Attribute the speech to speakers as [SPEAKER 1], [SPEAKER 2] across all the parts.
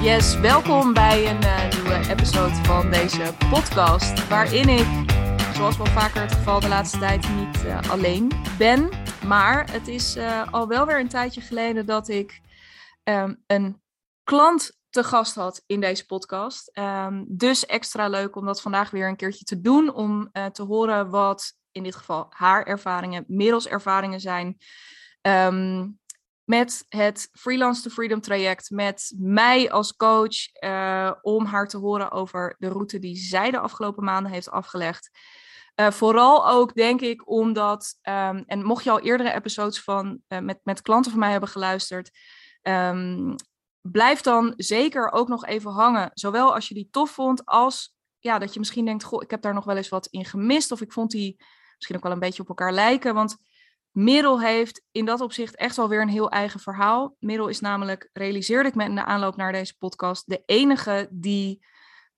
[SPEAKER 1] Yes, welkom bij een uh, nieuwe episode van deze podcast. Waarin ik, zoals wel vaker het geval de laatste tijd, niet uh, alleen ben. Maar het is uh, al wel weer een tijdje geleden dat ik um, een klant te gast had in deze podcast. Um, dus extra leuk om dat vandaag weer een keertje te doen. Om te horen wat in dit geval haar ervaringen, middels ervaringen zijn. Um, met het Freelance to Freedom traject, met mij als coach, uh, om haar te horen over de route die zij de afgelopen maanden heeft afgelegd. Uh, vooral ook, denk ik, omdat, um, en mocht je al eerdere episodes van, uh, met, met klanten van mij hebben geluisterd, um, blijf dan zeker ook nog even hangen. Zowel als je die tof vond, als ja, dat je misschien denkt, goh, ik heb daar nog wel eens wat in gemist, of ik vond die misschien ook wel een beetje op elkaar lijken, want Merel heeft in dat opzicht echt wel weer een heel eigen verhaal. Merel is namelijk, realiseerde ik me in de aanloop naar deze podcast, de enige die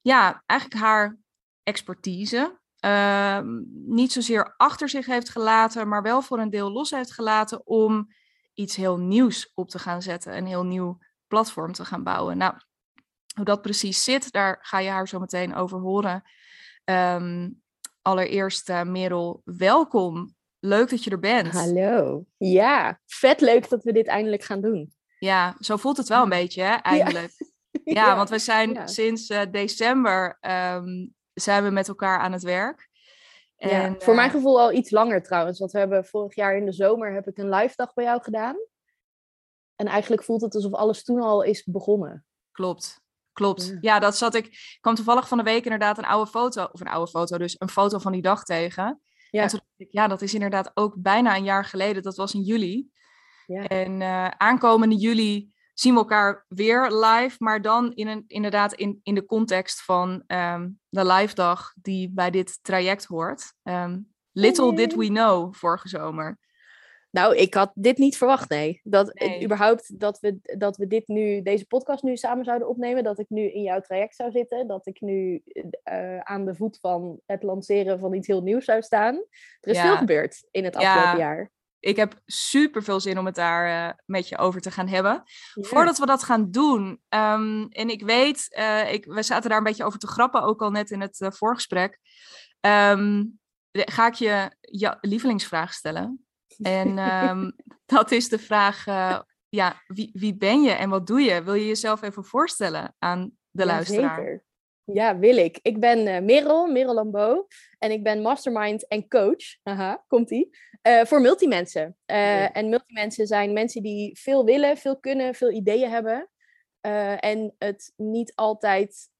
[SPEAKER 1] ja, eigenlijk haar expertise uh, niet zozeer achter zich heeft gelaten, maar wel voor een deel los heeft gelaten om iets heel nieuws op te gaan zetten, een heel nieuw platform te gaan bouwen. Nou, hoe dat precies zit, daar ga je haar zo meteen over horen. Um, allereerst, uh, Merel, welkom Leuk dat je er bent.
[SPEAKER 2] Hallo. Ja, vet leuk dat we dit eindelijk gaan doen.
[SPEAKER 1] Ja, zo voelt het wel een beetje, hè, eindelijk. Ja, ja want we zijn ja. sinds uh, december um, zijn we met elkaar aan het werk.
[SPEAKER 2] En, voor uh, mijn gevoel al iets langer trouwens. Want we hebben vorig jaar in de zomer heb ik een live dag bij jou gedaan. En eigenlijk voelt het alsof alles toen al is begonnen.
[SPEAKER 1] Klopt. Klopt. Ja. dat zat ik. Ik kwam toevallig van de week inderdaad een oude foto, of een oude foto, dus een foto van die dag tegen. Ja. En toen dacht ik, ja, dat is inderdaad ook bijna een jaar geleden. Dat was in juli. Ja. En uh, aankomende juli zien we elkaar weer live, maar dan in een, inderdaad in, in de context van um, de live dag die bij dit traject hoort. Um, little did we know vorige zomer.
[SPEAKER 2] Nou, ik had dit niet verwacht, nee. Dat nee. überhaupt dat we, dat we dit nu, deze podcast nu samen zouden opnemen. Dat ik nu in jouw traject zou zitten. Dat ik nu uh, aan de voet van het lanceren van iets heel nieuws zou staan. Er is ja. veel gebeurd in het afgelopen ja. jaar.
[SPEAKER 1] Ik heb super veel zin om het daar uh, met je over te gaan hebben. Ja. Voordat we dat gaan doen, um, en ik weet, uh, ik, we zaten daar een beetje over te grappen, ook al net in het voorgesprek. Um, ga ik je je lievelingsvraag stellen? En um, dat is de vraag, uh, ja, wie, wie ben je en wat doe je? Wil je jezelf even voorstellen aan de
[SPEAKER 2] ja,
[SPEAKER 1] luisteraar?
[SPEAKER 2] Zeker. Ja, wil ik. Ik ben uh, Merel, Merel Lambeau. En ik ben mastermind en coach, haha, komt-ie, uh, voor multimensen. Uh, ja. En multimensen zijn mensen die veel willen, veel kunnen, veel ideeën hebben. en het niet altijd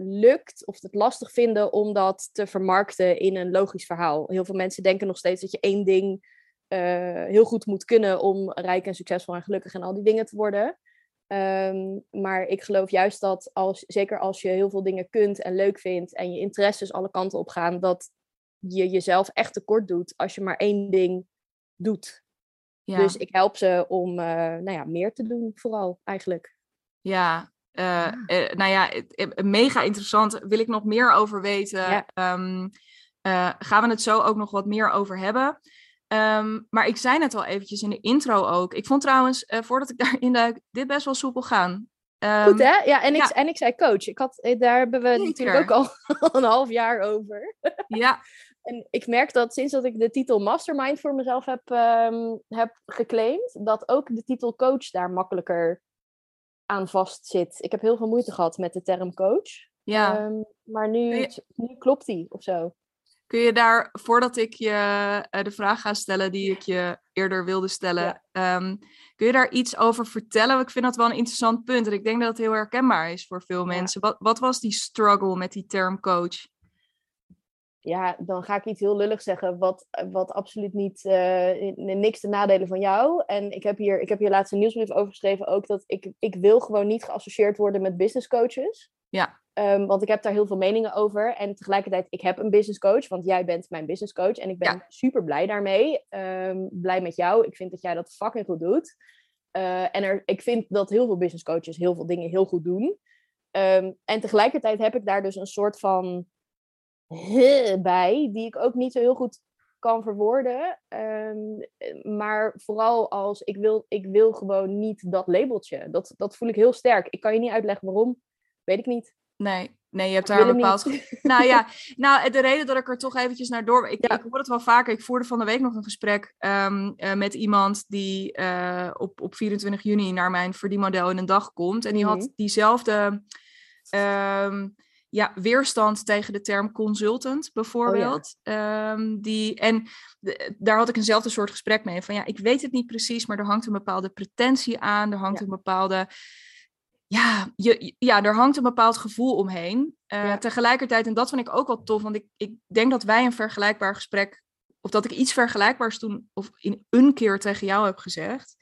[SPEAKER 2] lukt of het lastig vinden om dat te vermarkten in een logisch verhaal. Heel veel mensen denken nog steeds dat je één ding uh, heel goed moet kunnen om rijk en succesvol en gelukkig en al die dingen te worden. Um, maar ik geloof juist dat, als, zeker als je heel veel dingen kunt en leuk vindt en je interesses alle kanten op gaan, dat je jezelf echt tekort doet als je maar één ding doet. Ja. Dus ik help ze om uh, nou ja, meer te doen, vooral eigenlijk.
[SPEAKER 1] Ja, uh, ja. Uh, nou ja, mega interessant. Wil ik nog meer over weten? Ja. Um, gaan we het zo ook nog wat meer over hebben? Um, maar ik zei net al eventjes in de intro ook. Ik vond trouwens, uh, voordat ik daarin duik, dit best wel soepel gaan.
[SPEAKER 2] Um, Goed hè? Ja, en ik, ja. en ik zei coach. Ik had, eh, daar hebben we Zeker. natuurlijk ook al een half jaar over.
[SPEAKER 1] Ja.
[SPEAKER 2] en ik merk dat sinds dat ik de titel mastermind voor mezelf heb, um, heb geclaimd, dat ook de titel coach daar makkelijker aan vast zit. Ik heb heel veel moeite gehad met de term coach.
[SPEAKER 1] Ja.
[SPEAKER 2] maar nu, nu klopt die of zo.
[SPEAKER 1] Kun je daar, voordat ik je uh, de vraag ga stellen die ik je eerder wilde stellen, ja. um, kun je daar iets over vertellen? Ik vind dat wel een interessant punt en ik denk dat het heel herkenbaar is voor veel mensen. Ja. Wat, wat was die struggle met die term coach?
[SPEAKER 2] Ja, dan ga ik iets heel lullig zeggen, wat, wat absoluut niet, uh, niks te nadelen van jou. En ik heb hier, ik heb hier laatst een nieuwsbrief over geschreven ook, dat ik, ik wil gewoon niet geassocieerd worden met business coaches.
[SPEAKER 1] Ja.
[SPEAKER 2] Um, want ik heb daar heel veel meningen over. En tegelijkertijd, ik heb een business coach, want jij bent mijn business coach. En ik ben ja. super blij daarmee. Um, blij met jou. Ik vind dat jij dat fucking goed doet. Uh, en er, ik vind dat heel veel business coaches heel veel dingen heel goed doen. Um, en tegelijkertijd heb ik daar dus een soort van bij, die ik ook niet zo heel goed kan verwoorden. Ehm, maar vooral als ik wil, ik wil gewoon niet dat labeltje. Dat, dat voel ik heel sterk. Ik kan je niet uitleggen waarom. Weet ik niet.
[SPEAKER 1] Nee, nee, je hebt daar een bepaald. Nou ja, nou, de reden dat ik er toch eventjes naar door. Ik, ik hoor het wel vaker. Ik voerde van de week nog een gesprek um, uh, met iemand die uh, op, op 24 juni naar mijn verdienmodel in een dag komt. En die had
[SPEAKER 2] Mhm.
[SPEAKER 1] diezelfde um, ja, weerstand tegen de term consultant, bijvoorbeeld. Ehm, die, en de- daar had ik eenzelfde soort gesprek mee. Van ja, ik weet het niet precies, maar er hangt een bepaalde pretentie aan. Er hangt
[SPEAKER 2] Ja.
[SPEAKER 1] een bepaalde ja, je, ja, er hangt een bepaald gevoel omheen. Eh,
[SPEAKER 2] Ja.
[SPEAKER 1] Tegelijkertijd, en dat vind ik ook wel tof, want ik, ik denk dat wij een vergelijkbaar gesprek, of dat ik iets vergelijkbaars toen, of in een keer tegen jou heb gezegd.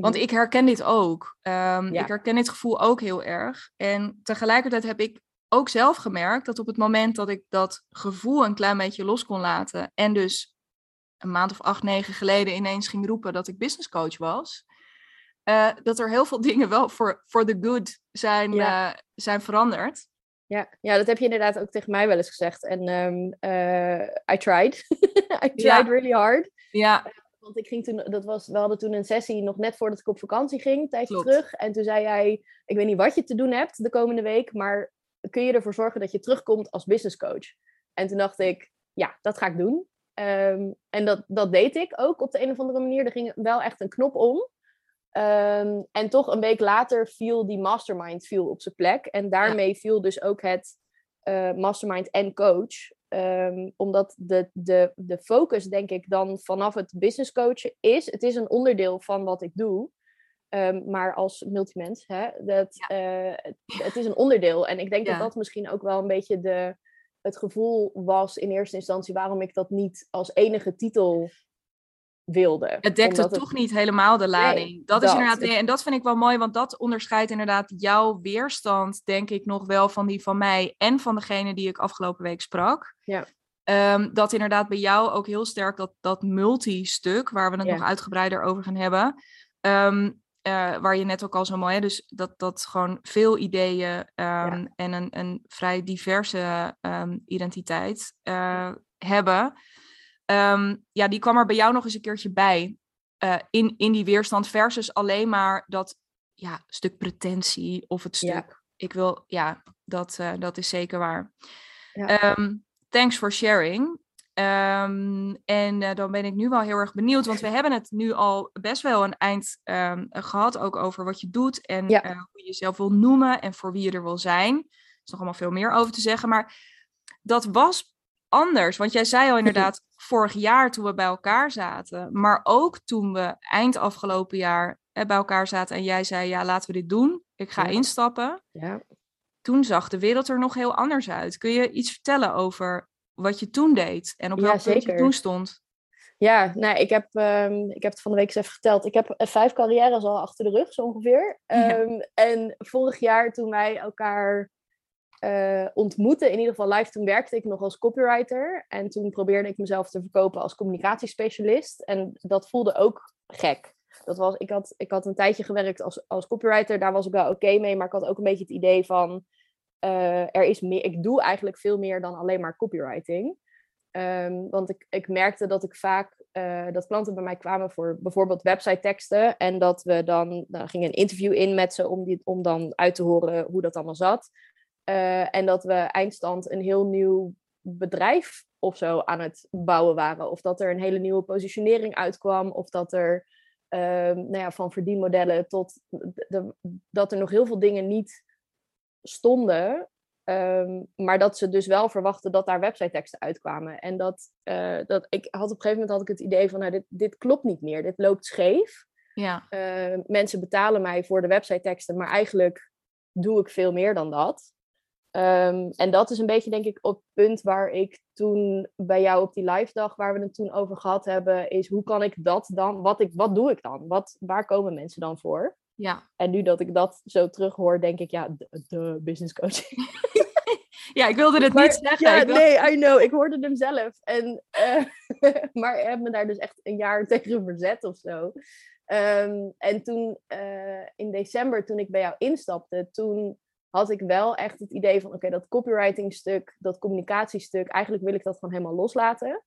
[SPEAKER 1] Want ik herken dit ook. Ehm,
[SPEAKER 2] Mhm. Ja.
[SPEAKER 1] Ik herken dit gevoel ook heel erg. En tegelijkertijd heb ik ook zelf gemerkt dat op het moment dat ik dat gevoel een klein beetje los kon laten, en dus een maand of acht, negen geleden ineens ging roepen dat ik business coach was, eh, dat er heel veel dingen wel voor voor the good zijn,
[SPEAKER 2] Ja.
[SPEAKER 1] eh, zijn veranderd.
[SPEAKER 2] Ja, ja, dat heb je inderdaad ook tegen mij wel eens gezegd. En ehm, eh, I tried. I tried
[SPEAKER 1] Ja.
[SPEAKER 2] really hard.
[SPEAKER 1] Ja,
[SPEAKER 2] Want ik ging toen, dat was, we hadden toen een sessie nog net voordat ik op vakantie ging, een tijdje
[SPEAKER 1] Klopt.
[SPEAKER 2] terug. En toen zei jij, ik weet niet wat je te doen hebt de komende week, maar kun je ervoor zorgen dat je terugkomt als business coach? En toen dacht ik, ja, dat ga ik doen. Ehm, en dat, dat deed ik ook op de een of andere manier. Er ging wel echt een knop om. Ehm, en toch een week later viel die mastermind viel op zijn plek. En daarmee viel dus ook het eh, mastermind en coach. Ehm, omdat de, de, de focus, denk ik, dan vanaf het business coachen is. Het is een onderdeel van wat ik doe. Ehm, maar als multimens, hè, dat, eh, het, het is een onderdeel. En ik denk
[SPEAKER 1] Ja.
[SPEAKER 2] dat dat misschien ook wel een beetje de, het gevoel was in eerste instantie waarom ik dat niet als enige titel wilde.
[SPEAKER 1] het dekte toch niet helemaal de lading. dat, is inderdaad, en dat vind ik wel mooi, want dat onderscheidt inderdaad jouw weerstand, denk ik, nog wel van die van mij en van degene die ik afgelopen week sprak.
[SPEAKER 2] Ja.
[SPEAKER 1] Ehm, dat inderdaad bij jou ook heel sterk dat, dat multi-stuk, waar we het
[SPEAKER 2] Ja.
[SPEAKER 1] nog uitgebreider over gaan hebben. ehm, eh, waar je net ook al zo mooi, hè, dus dat, dat gewoon veel ideeën ehm, en een, een vrij diverse identiteit eh, hebben. Ehm, ja, die kwam er bij jou nog eens een keertje bij. eh, in, in die weerstand versus alleen maar dat ja, stuk pretentie of het stuk.
[SPEAKER 2] Ja.
[SPEAKER 1] Ik wil, ja, dat, eh, dat is zeker waar.
[SPEAKER 2] Ja.
[SPEAKER 1] Ehm, thanks for sharing. Ehm, en eh, dan ben ik nu wel heel erg benieuwd, want we hebben het nu al best wel een eind gehad, ook over wat je doet en
[SPEAKER 2] Ja.
[SPEAKER 1] hoe je jezelf wil noemen en voor wie je er wil zijn. Er is nog allemaal veel meer over te zeggen, maar dat was anders. Want jij zei al inderdaad vorig jaar toen we bij elkaar zaten, maar ook toen we eind afgelopen jaar eh, bij elkaar zaten en jij zei, ja, laten we dit doen. Ik ga
[SPEAKER 2] Ja.
[SPEAKER 1] instappen.
[SPEAKER 2] Ja.
[SPEAKER 1] Toen zag de wereld er nog heel anders uit. Kun je iets vertellen over wat je toen deed en op
[SPEAKER 2] Ja,
[SPEAKER 1] welk punt je toen stond?
[SPEAKER 2] Ja, nou, ik heb, ehm, ik heb het van de week eens even verteld. Ik heb eh, vijf carrières al achter de rug, zo ongeveer. Ehm, en vorig jaar toen wij elkaar eh, ontmoetten, in ieder geval live, toen werkte ik nog als copywriter. En toen probeerde ik mezelf te verkopen als communicatiespecialist. En dat voelde ook gek. Dat was, ik, had, ik had een tijdje gewerkt als, als copywriter, daar was ik wel oké mee. Maar ik had ook een beetje het idee van, eh, er is meer, ik doe eigenlijk veel meer dan alleen maar copywriting. Ehm, want ik, ik merkte dat ik vaak eh, dat klanten bij mij kwamen voor bijvoorbeeld website teksten. En dat we dan, dan ging een interview in met ze om, die, om dan uit te horen hoe dat allemaal zat. Eh, en dat we eindstand een heel nieuw bedrijf of zo aan het bouwen waren. Of dat er een hele nieuwe positionering uitkwam. Of dat er ehm, nou ja, van verdienmodellen tot de- dat er nog heel veel dingen niet stonden. Ehm, maar dat ze dus wel verwachten dat daar website teksten uitkwamen. En dat, eh, dat ik had op een gegeven moment had ik het idee van, nou, dit, dit klopt niet meer. Dit loopt scheef.
[SPEAKER 1] Ja,
[SPEAKER 2] Eh, mensen betalen mij voor de website teksten, maar eigenlijk doe ik veel meer dan dat. Ehm, en dat is een beetje, denk ik, op het punt waar ik toen bij jou op die live dag, waar we het toen over gehad hebben, is hoe kan ik dat dan, wat, ik, wat doe ik dan? Wat, waar komen mensen dan voor?
[SPEAKER 1] ja.
[SPEAKER 2] En nu dat ik dat zo terughoor, denk ik, ja, de, de business coaching.
[SPEAKER 1] ja, ik wilde het
[SPEAKER 2] Maar-
[SPEAKER 1] niet zeggen.
[SPEAKER 2] Ja,
[SPEAKER 1] dacht-
[SPEAKER 2] nee, I know. Ik hoorde hem zelf. En, eh, maar ik heb me daar dus echt een jaar tegen verzet of zo. Ehm, en toen eh, in december, toen ik bij jou instapte, toen had ik wel echt het idee van, oké, dat copywriting stuk, dat communicatiestuk, eigenlijk wil ik dat gewoon helemaal loslaten.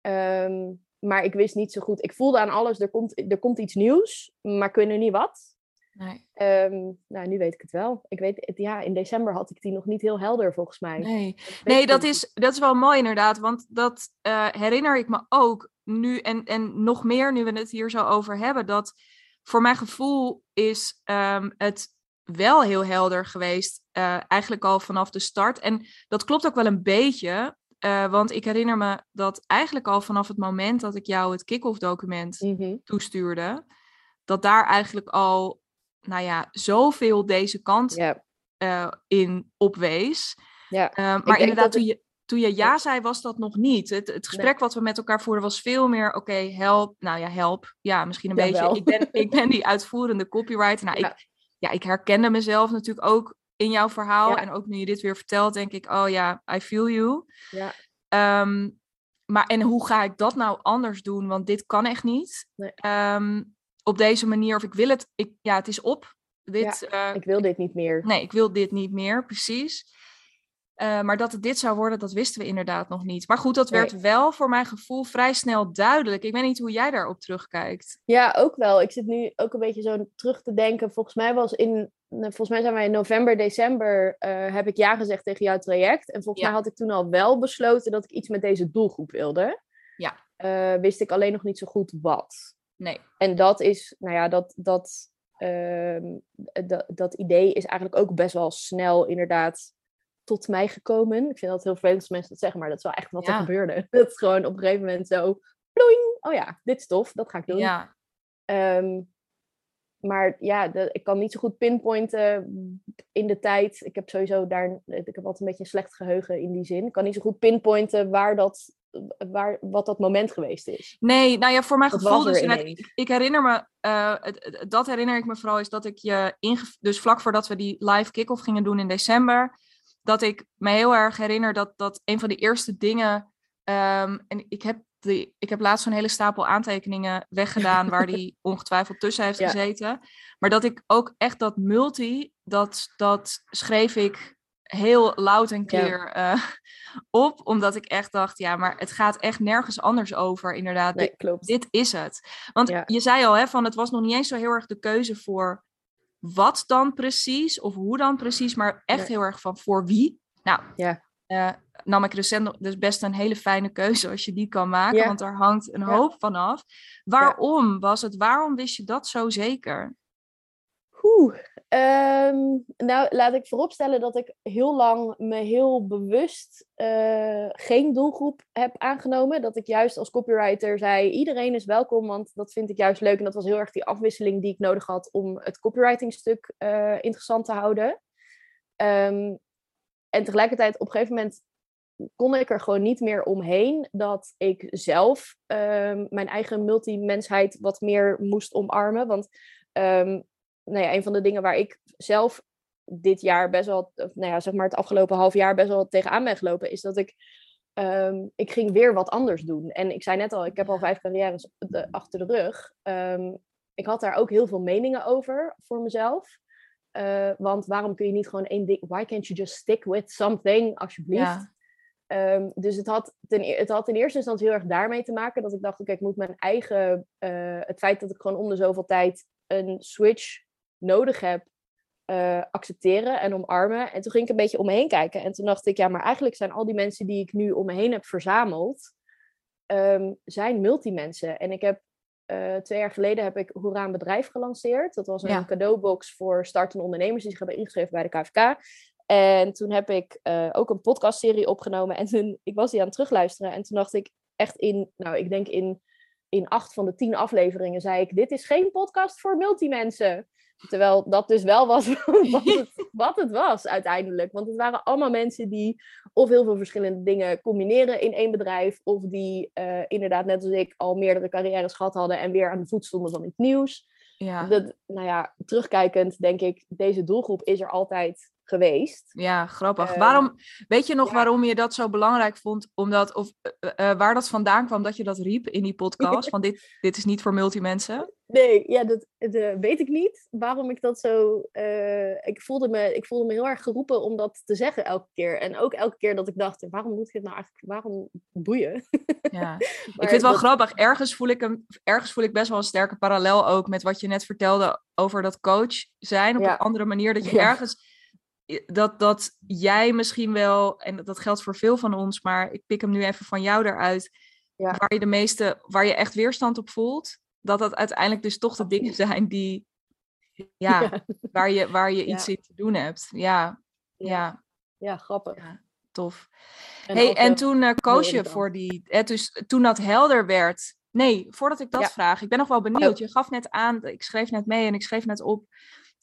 [SPEAKER 2] Ehm, maar ik wist niet zo goed. Ik voelde aan alles, er komt, er komt iets nieuws, maar nu niet wat.
[SPEAKER 1] Nee.
[SPEAKER 2] Ehm, nou, nu weet ik het wel. Ik weet, het- ja, in december had ik die nog niet heel helder volgens mij.
[SPEAKER 1] Nee, nee dat, is, dat is wel mooi inderdaad. Want dat eh, herinner ik me ook nu en, en nog meer nu we het hier zo over hebben. Dat voor mijn gevoel is ehm, het wel heel helder geweest. eh, eigenlijk al vanaf de start. En dat klopt ook wel een beetje. eh, want ik herinner me dat eigenlijk al vanaf het moment dat ik jou het kick-off document
[SPEAKER 2] Mhm.
[SPEAKER 1] toestuurde. Dat daar eigenlijk al, nou ja, zoveel deze kant eh, in opwees.
[SPEAKER 2] ja.
[SPEAKER 1] Uh, maar inderdaad, toen je, toen je ja zei, was dat nog niet. Het, het gesprek wat we met elkaar voerden was veel meer, oké, help. Nou ja, help. Ja, misschien een beetje. Ik ben, ik ben die uitvoerende copywriter. Nou,
[SPEAKER 2] Ja.
[SPEAKER 1] ik, ja, ik herkende mezelf natuurlijk ook in jouw verhaal.
[SPEAKER 2] Ja.
[SPEAKER 1] En ook nu je dit weer vertelt, denk ik, oh ja, I feel you.
[SPEAKER 2] Ja.
[SPEAKER 1] Ehm, maar en hoe ga ik dat nou anders doen? Want dit kan echt niet.
[SPEAKER 2] Nee.
[SPEAKER 1] Ehm, op deze manier, of ik wil het, ik, ja, het is op. Dit, eh,
[SPEAKER 2] Ik wil dit niet meer.
[SPEAKER 1] nee, ik wil dit niet meer, precies. Eh, maar dat het dit zou worden, dat wisten we inderdaad nog niet. Maar goed, dat werd
[SPEAKER 2] Nee.
[SPEAKER 1] wel voor mijn gevoel vrij snel duidelijk. Ik weet niet hoe jij daarop terugkijkt.
[SPEAKER 2] Ja, ook wel. Ik zit nu ook een beetje zo terug te denken. Volgens mij was in, volgens mij zijn wij in november, december, eh, heb ik ja gezegd tegen jouw traject. En volgens
[SPEAKER 1] Ja.
[SPEAKER 2] mij had ik toen al wel besloten dat ik iets met deze doelgroep wilde.
[SPEAKER 1] Ja.
[SPEAKER 2] Eh, wist ik alleen nog niet zo goed wat.
[SPEAKER 1] Nee.
[SPEAKER 2] En dat is, nou ja, dat, dat, ehm, dat, dat idee is eigenlijk ook best wel snel inderdaad tot mij gekomen. Ik vind dat heel vervelend als mensen dat zeggen, maar dat is wel echt wat
[SPEAKER 1] Ja.
[SPEAKER 2] er gebeurde. Dat is gewoon op een gegeven moment zo, ploing, oh ja, dit is tof, dat ga ik doen.
[SPEAKER 1] Ja,
[SPEAKER 2] Ehm, maar ja, de- ik kan niet zo goed pinpointen in de tijd. Ik heb sowieso daar, ik heb altijd een beetje een slecht geheugen in die zin. Ik kan niet zo goed pinpointen waar dat, waar, wat dat moment geweest is.
[SPEAKER 1] nee, nou ja, voor mijn
[SPEAKER 2] Dat
[SPEAKER 1] gevoel dus ik herinner me, eh, dat herinner ik me vooral, is dat ik je, dus vlak voordat we die live kick-off gingen doen in december, dat ik me heel erg herinner dat, dat een van de eerste dingen, ehm, en ik heb, die, ik heb laatst zo'n hele stapel aantekeningen weggedaan waar die ongetwijfeld tussen heeft
[SPEAKER 2] Ja.
[SPEAKER 1] gezeten, maar dat ik ook echt dat multi, dat, dat schreef ik heel loud en clear eh, op, omdat ik echt dacht, ja, maar het gaat echt nergens anders over, inderdaad.
[SPEAKER 2] Nee, klopt.
[SPEAKER 1] Dit is het. Want
[SPEAKER 2] Ja.
[SPEAKER 1] je zei al, hè, van het was nog niet eens zo heel erg de keuze voor wat dan precies of hoe dan precies, maar echt heel erg van voor wie. Nou,
[SPEAKER 2] Ja.
[SPEAKER 1] eh, nam ik recent dus best een hele fijne keuze als je die kan maken,
[SPEAKER 2] Ja.
[SPEAKER 1] want daar hangt een
[SPEAKER 2] Ja.
[SPEAKER 1] hoop van af. Waarom was het? Waarom wist je dat zo zeker?
[SPEAKER 2] Oeh, ehm, nou, laat ik vooropstellen dat ik heel lang me heel bewust eh, geen doelgroep heb aangenomen. Dat ik juist als copywriter zei, iedereen is welkom, want dat vind ik juist leuk. En dat was heel erg die afwisseling die ik nodig had om het copywritingstuk eh interessant te houden. Ehm, en tegelijkertijd, op een gegeven moment kon ik er gewoon niet meer omheen dat ik zelf ehm, mijn eigen multimensheid wat meer moest omarmen. Want nou ja, een van de dingen waar ik zelf dit jaar best wel, of nou ja, zeg maar het afgelopen half jaar best wel tegenaan ben gelopen, is dat ik, ehm, ik ging weer wat anders doen. En ik zei net al, ik heb al vijf carrières de- achter de rug. Ehm, ik had daar ook heel veel meningen over voor mezelf. Eh, want waarom kun je niet gewoon één ding, why can't you just stick with something, alsjeblieft?
[SPEAKER 1] Ja.
[SPEAKER 2] Ehm, dus het had, ten, e- het had in eerste instantie heel erg daarmee te maken dat ik dacht, oké, ik moet mijn eigen, eh, het feit dat ik gewoon om de zoveel tijd een switch nodig heb, eh, accepteren en omarmen. En toen ging ik een beetje om me heen kijken en toen dacht ik, ja, maar eigenlijk zijn al die mensen die ik nu om me heen heb verzameld, ehm, zijn multimensen. En ik heb eh, twee jaar geleden heb ik Hoera een bedrijf gelanceerd. Dat was een
[SPEAKER 1] Ja.
[SPEAKER 2] cadeaubox voor startende ondernemers die zich hebben ingeschreven bij de KVK. En toen heb ik eh, ook een podcastserie opgenomen. En toen, ik was die aan het terugluisteren. En toen dacht ik echt in, nou, ik denk in, in acht van de tien afleveringen zei ik, dit is geen podcast voor multimensen. Terwijl dat dus wel was wat het, wat het was uiteindelijk. Want het waren allemaal mensen die of heel veel verschillende dingen combineren in één bedrijf. Of die eh, inderdaad, net als ik, al meerdere carrières gehad hadden en weer aan de voet stonden van iets nieuws.
[SPEAKER 1] Ja.
[SPEAKER 2] Dat, nou ja, terugkijkend denk ik, deze doelgroep is er altijd geweest.
[SPEAKER 1] Ja, grappig.
[SPEAKER 2] Ehm,
[SPEAKER 1] waarom, weet je nog
[SPEAKER 2] ja.
[SPEAKER 1] waarom je dat zo belangrijk vond? Omdat, of eh, eh, waar dat vandaan kwam dat je dat riep in die podcast? Van dit, dit is niet voor multimensen?
[SPEAKER 2] Nee, ja, dat, dat weet ik niet. Waarom ik dat zo. eh, ik, voelde me, ik voelde me heel erg geroepen om dat te zeggen elke keer. En ook elke keer dat ik dacht: waarom moet ik het nou eigenlijk? Waarom boeien?
[SPEAKER 1] Ja. Ik vind het wel
[SPEAKER 2] dat-
[SPEAKER 1] grappig. Ergens voel, ik een, ergens voel ik best wel een sterke parallel ook met wat je net vertelde over dat coach zijn op
[SPEAKER 2] Ja.
[SPEAKER 1] een andere manier. Dat je
[SPEAKER 2] Ja.
[SPEAKER 1] ergens, dat, dat jij misschien wel, en dat, dat geldt voor veel van ons, maar ik pik hem nu even van jou eruit,
[SPEAKER 2] Ja.
[SPEAKER 1] waar je de meeste, waar je echt weerstand op voelt, dat dat uiteindelijk dus toch de dingen zijn die, ja,
[SPEAKER 2] Ja.
[SPEAKER 1] waar je, waar je iets in te doen hebt. Ja,
[SPEAKER 2] Ja.
[SPEAKER 1] ja,
[SPEAKER 2] grappig.
[SPEAKER 1] ja, tof.
[SPEAKER 2] En
[SPEAKER 1] hey, en
[SPEAKER 2] eh,
[SPEAKER 1] toen eh, koos je voor die, hè, dus toen dat helder werd. Nee, voordat ik dat vraag, ik ben nog wel benieuwd.
[SPEAKER 2] Oh.
[SPEAKER 1] Je gaf net aan, ik schreef net mee en ik schreef net op.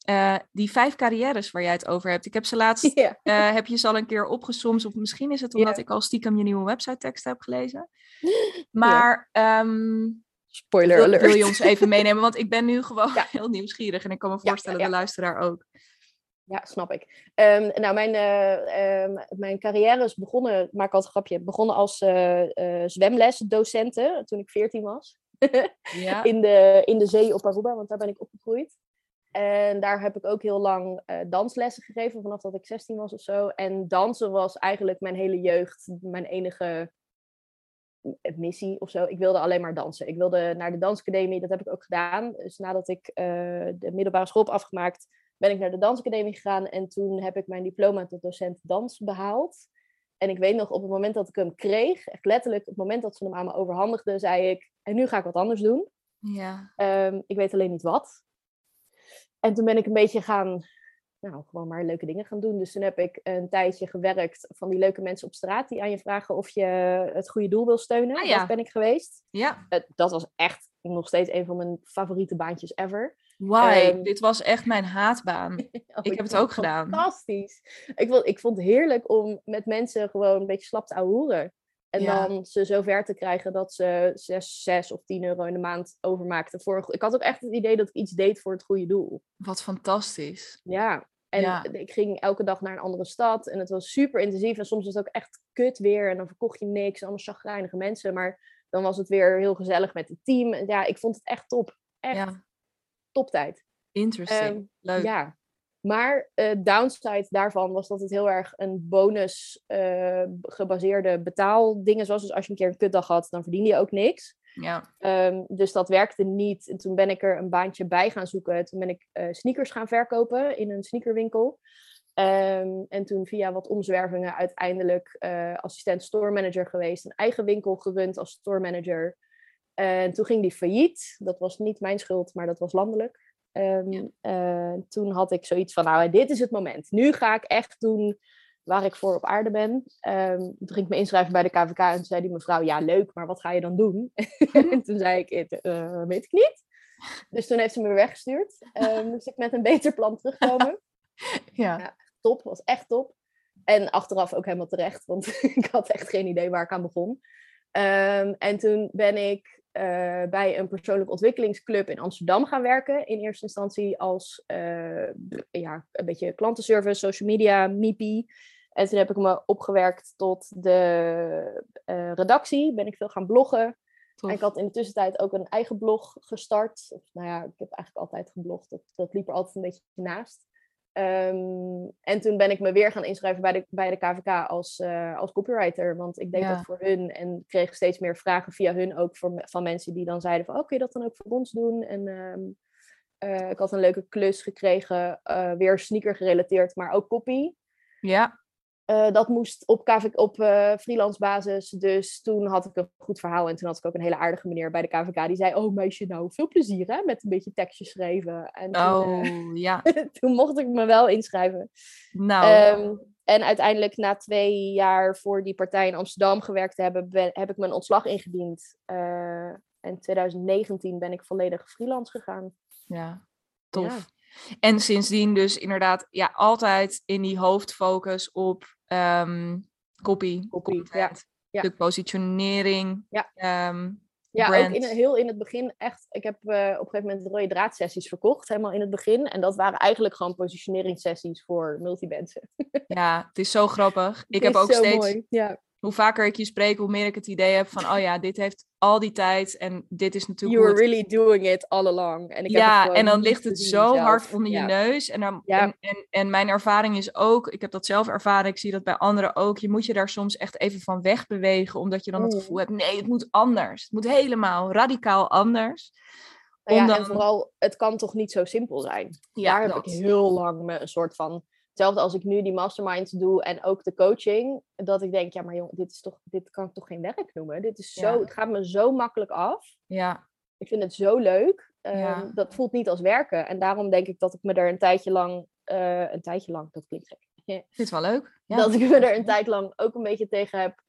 [SPEAKER 1] eh, die vijf carrières waar jij het over hebt. Ik heb ze laatst, heb je ze al een keer opgesomd. Of misschien is het omdat ik al stiekem je nieuwe website tekst heb gelezen. Maar ehm,
[SPEAKER 2] Spoiler alert.
[SPEAKER 1] wil je ons even meenemen? Want ik ben nu gewoon
[SPEAKER 2] Ja.
[SPEAKER 1] heel nieuwsgierig. En ik kan me voorstellen,
[SPEAKER 2] ja.
[SPEAKER 1] de luisteraar ook.
[SPEAKER 2] Ja, snap ik. Ehm, nou, mijn, eh, ehm, mijn carrière is begonnen, ik maak altijd een grapje, begonnen als eh zwemlesdocenten toen ik 14 was.
[SPEAKER 1] Ja.
[SPEAKER 2] in, de, in de zee op Aruba, want daar ben ik opgegroeid. En daar heb ik ook heel lang danslessen gegeven, vanaf dat ik 16 was of zo. En dansen was eigenlijk mijn hele jeugd, mijn enige missie of zo. Ik wilde alleen maar dansen. Ik wilde naar de dansacademie, dat heb ik ook gedaan. Dus nadat ik eh, de middelbare school heb afgemaakt, ben ik naar de dansacademie gegaan. En toen heb ik mijn diploma tot docent dans behaald. En ik weet nog, op het moment dat ik hem kreeg, echt letterlijk, op het moment dat ze hem aan me overhandigden, zei ik, en nu ga ik wat anders doen.
[SPEAKER 1] ja.
[SPEAKER 2] Ehm, ik weet alleen niet wat. En toen ben ik een beetje gaan, nou, gewoon maar leuke dingen gaan doen. Dus toen heb ik een tijdje gewerkt van die leuke mensen op straat die aan je vragen of je het goede doel wil steunen.
[SPEAKER 1] Ah, ja.
[SPEAKER 2] Dat ben ik geweest.
[SPEAKER 1] ja.
[SPEAKER 2] Dat was echt nog steeds een van mijn favoriete baantjes ever.
[SPEAKER 1] Why?
[SPEAKER 2] Ehm,
[SPEAKER 1] Dit was echt mijn haatbaan.
[SPEAKER 2] Oh,
[SPEAKER 1] Ik heb het ook gedaan.
[SPEAKER 2] Fantastisch. Ik vond, ik vond het heerlijk om met mensen gewoon een beetje slap te ouwehoeren. En
[SPEAKER 1] Ja.
[SPEAKER 2] dan ze zover te krijgen dat ze 6, 6 of 10 euro in de maand overmaakten. Voor, ik had ook echt het idee dat ik iets deed voor het goede doel.
[SPEAKER 1] Wat fantastisch.
[SPEAKER 2] Ja. En
[SPEAKER 1] Ja.
[SPEAKER 2] ik ging elke dag naar een andere stad. En het was super intensief. En soms was het ook echt kut weer. En dan verkocht je niks. Allemaal chagrijnige mensen. Maar dan was het weer heel gezellig met het team. En ja, ik vond het echt top. Echt
[SPEAKER 1] Ja,
[SPEAKER 2] toptijd.
[SPEAKER 1] interesting.
[SPEAKER 2] Ehm,
[SPEAKER 1] Leuk.
[SPEAKER 2] Ja, maar eh downside daarvan was dat het heel erg een bonus eh, gebaseerde betaaldingen was. Dus als je een keer een kutdag had, dan verdiende je ook niks.
[SPEAKER 1] Ja.
[SPEAKER 2] Ehm, dus dat werkte niet. En toen ben ik er een baantje bij gaan zoeken. Toen ben ik eh, sneakers gaan verkopen in een sneakerwinkel. Ehm, en toen via wat omzwervingen uiteindelijk eh, assistent store manager geweest. Een eigen winkel gerund als store manager. En toen ging die failliet. Dat was niet mijn schuld, maar dat was landelijk. Ehm,
[SPEAKER 1] Ja.
[SPEAKER 2] eh, toen had ik zoiets van, nou, dit is het moment. Nu ga ik echt doen waar ik voor op aarde ben. Ehm, toen ging ik me inschrijven bij de KVK en toen zei die mevrouw, ja, leuk, maar wat ga je dan doen? en toen zei ik, "Het, eh, weet ik niet. Dus toen heeft ze me weer weggestuurd. Ehm moest ik met een beter plan terugkomen.
[SPEAKER 1] Ja.
[SPEAKER 2] Ja. top, was echt top. En achteraf ook helemaal terecht, want ik had echt geen idee waar ik aan begon. Ehm, en toen ben ik eh, bij een persoonlijke ontwikkelingsclub in Amsterdam gaan werken. In eerste instantie als eh, ja, een beetje klantenservice, social media, MIPI. En toen heb ik me opgewerkt tot de eh, redactie. Ben ik veel gaan bloggen.
[SPEAKER 1] Tof.
[SPEAKER 2] En ik had in de tussentijd ook een eigen blog gestart. Of, nou ja, ik heb eigenlijk altijd geblogd. Dat, dat liep er altijd een beetje naast. Ehm, en toen ben ik me weer gaan inschrijven bij de, bij de KVK als, eh, als copywriter. Want ik deed
[SPEAKER 1] Ja.
[SPEAKER 2] dat voor hun en kreeg steeds meer vragen via hun ook voor, van mensen die dan zeiden van... Oh, kun je dat dan ook voor ons doen? En ehm, eh, ik had een leuke klus gekregen, eh, weer sneaker gerelateerd, maar ook copy.
[SPEAKER 1] Ja.
[SPEAKER 2] Eh, dat moest op, KV, op eh, freelance basis. Dus toen had ik een goed verhaal. En toen had ik ook een hele aardige meneer bij de KVK. Die zei, oh meisje, nou veel plezier hè, met een beetje tekstjes schrijven. En toen,
[SPEAKER 1] Oh,
[SPEAKER 2] eh,
[SPEAKER 1] ja.
[SPEAKER 2] toen mocht ik me wel inschrijven.
[SPEAKER 1] Nou,
[SPEAKER 2] Ehm, en uiteindelijk na twee jaar voor die partij in Amsterdam gewerkt te hebben, ben- heb ik mijn ontslag ingediend. Eh, en 2019 ben ik volledig freelance gegaan.
[SPEAKER 1] ja. Tof. En sindsdien dus inderdaad ja, altijd in die hoofdfocus op ehm, copy,
[SPEAKER 2] Copy,
[SPEAKER 1] content,
[SPEAKER 2] ja.
[SPEAKER 1] Stuk positionering.
[SPEAKER 2] Ja.
[SPEAKER 1] ehm,
[SPEAKER 2] Ja,
[SPEAKER 1] brand.
[SPEAKER 2] ook in, heel in het begin echt. Ik heb eh, op een gegeven moment de rode draadsessies verkocht, helemaal in het begin. En dat waren eigenlijk gewoon positioneringssessies voor multibands.
[SPEAKER 1] ja, het is zo grappig. Ik heb
[SPEAKER 2] is
[SPEAKER 1] ook
[SPEAKER 2] zo
[SPEAKER 1] steeds
[SPEAKER 2] mooi. Ja.
[SPEAKER 1] Hoe vaker ik je spreek, hoe meer ik het idee heb van, oh ja, dit heeft al die tijd en dit is natuurlijk.
[SPEAKER 2] You were really doing it all along.
[SPEAKER 1] En ik ja, heb en dan ligt het zo hard onder je neus. En, dan, en, en, en, mijn ervaring is ook, ik heb dat zelf ervaren, ik zie dat bij anderen ook. Je moet je daar soms echt even van wegbewegen, omdat je dan het mm. gevoel hebt, nee, het moet anders. Het moet helemaal radicaal anders.
[SPEAKER 2] Nou ja, en vooral, het kan toch niet zo simpel zijn. Ja, daar heb ik heel lang me een soort van Hetzelfde als ik nu die masterminds doe en ook de coaching. Dat ik denk, ja, maar jongen, dit, is toch, dit kan ik toch geen werk noemen? Dit is zo, Het gaat me zo makkelijk af.
[SPEAKER 1] Ja.
[SPEAKER 2] Ik vind het zo leuk. Ehm, dat voelt niet als werken. En daarom denk ik dat ik me er een tijdje lang... Uh, een tijdje lang, dat klinkt gek.
[SPEAKER 1] Vind het wel leuk.
[SPEAKER 2] Ja. Dat ik me er een tijd lang ook een beetje tegen heb...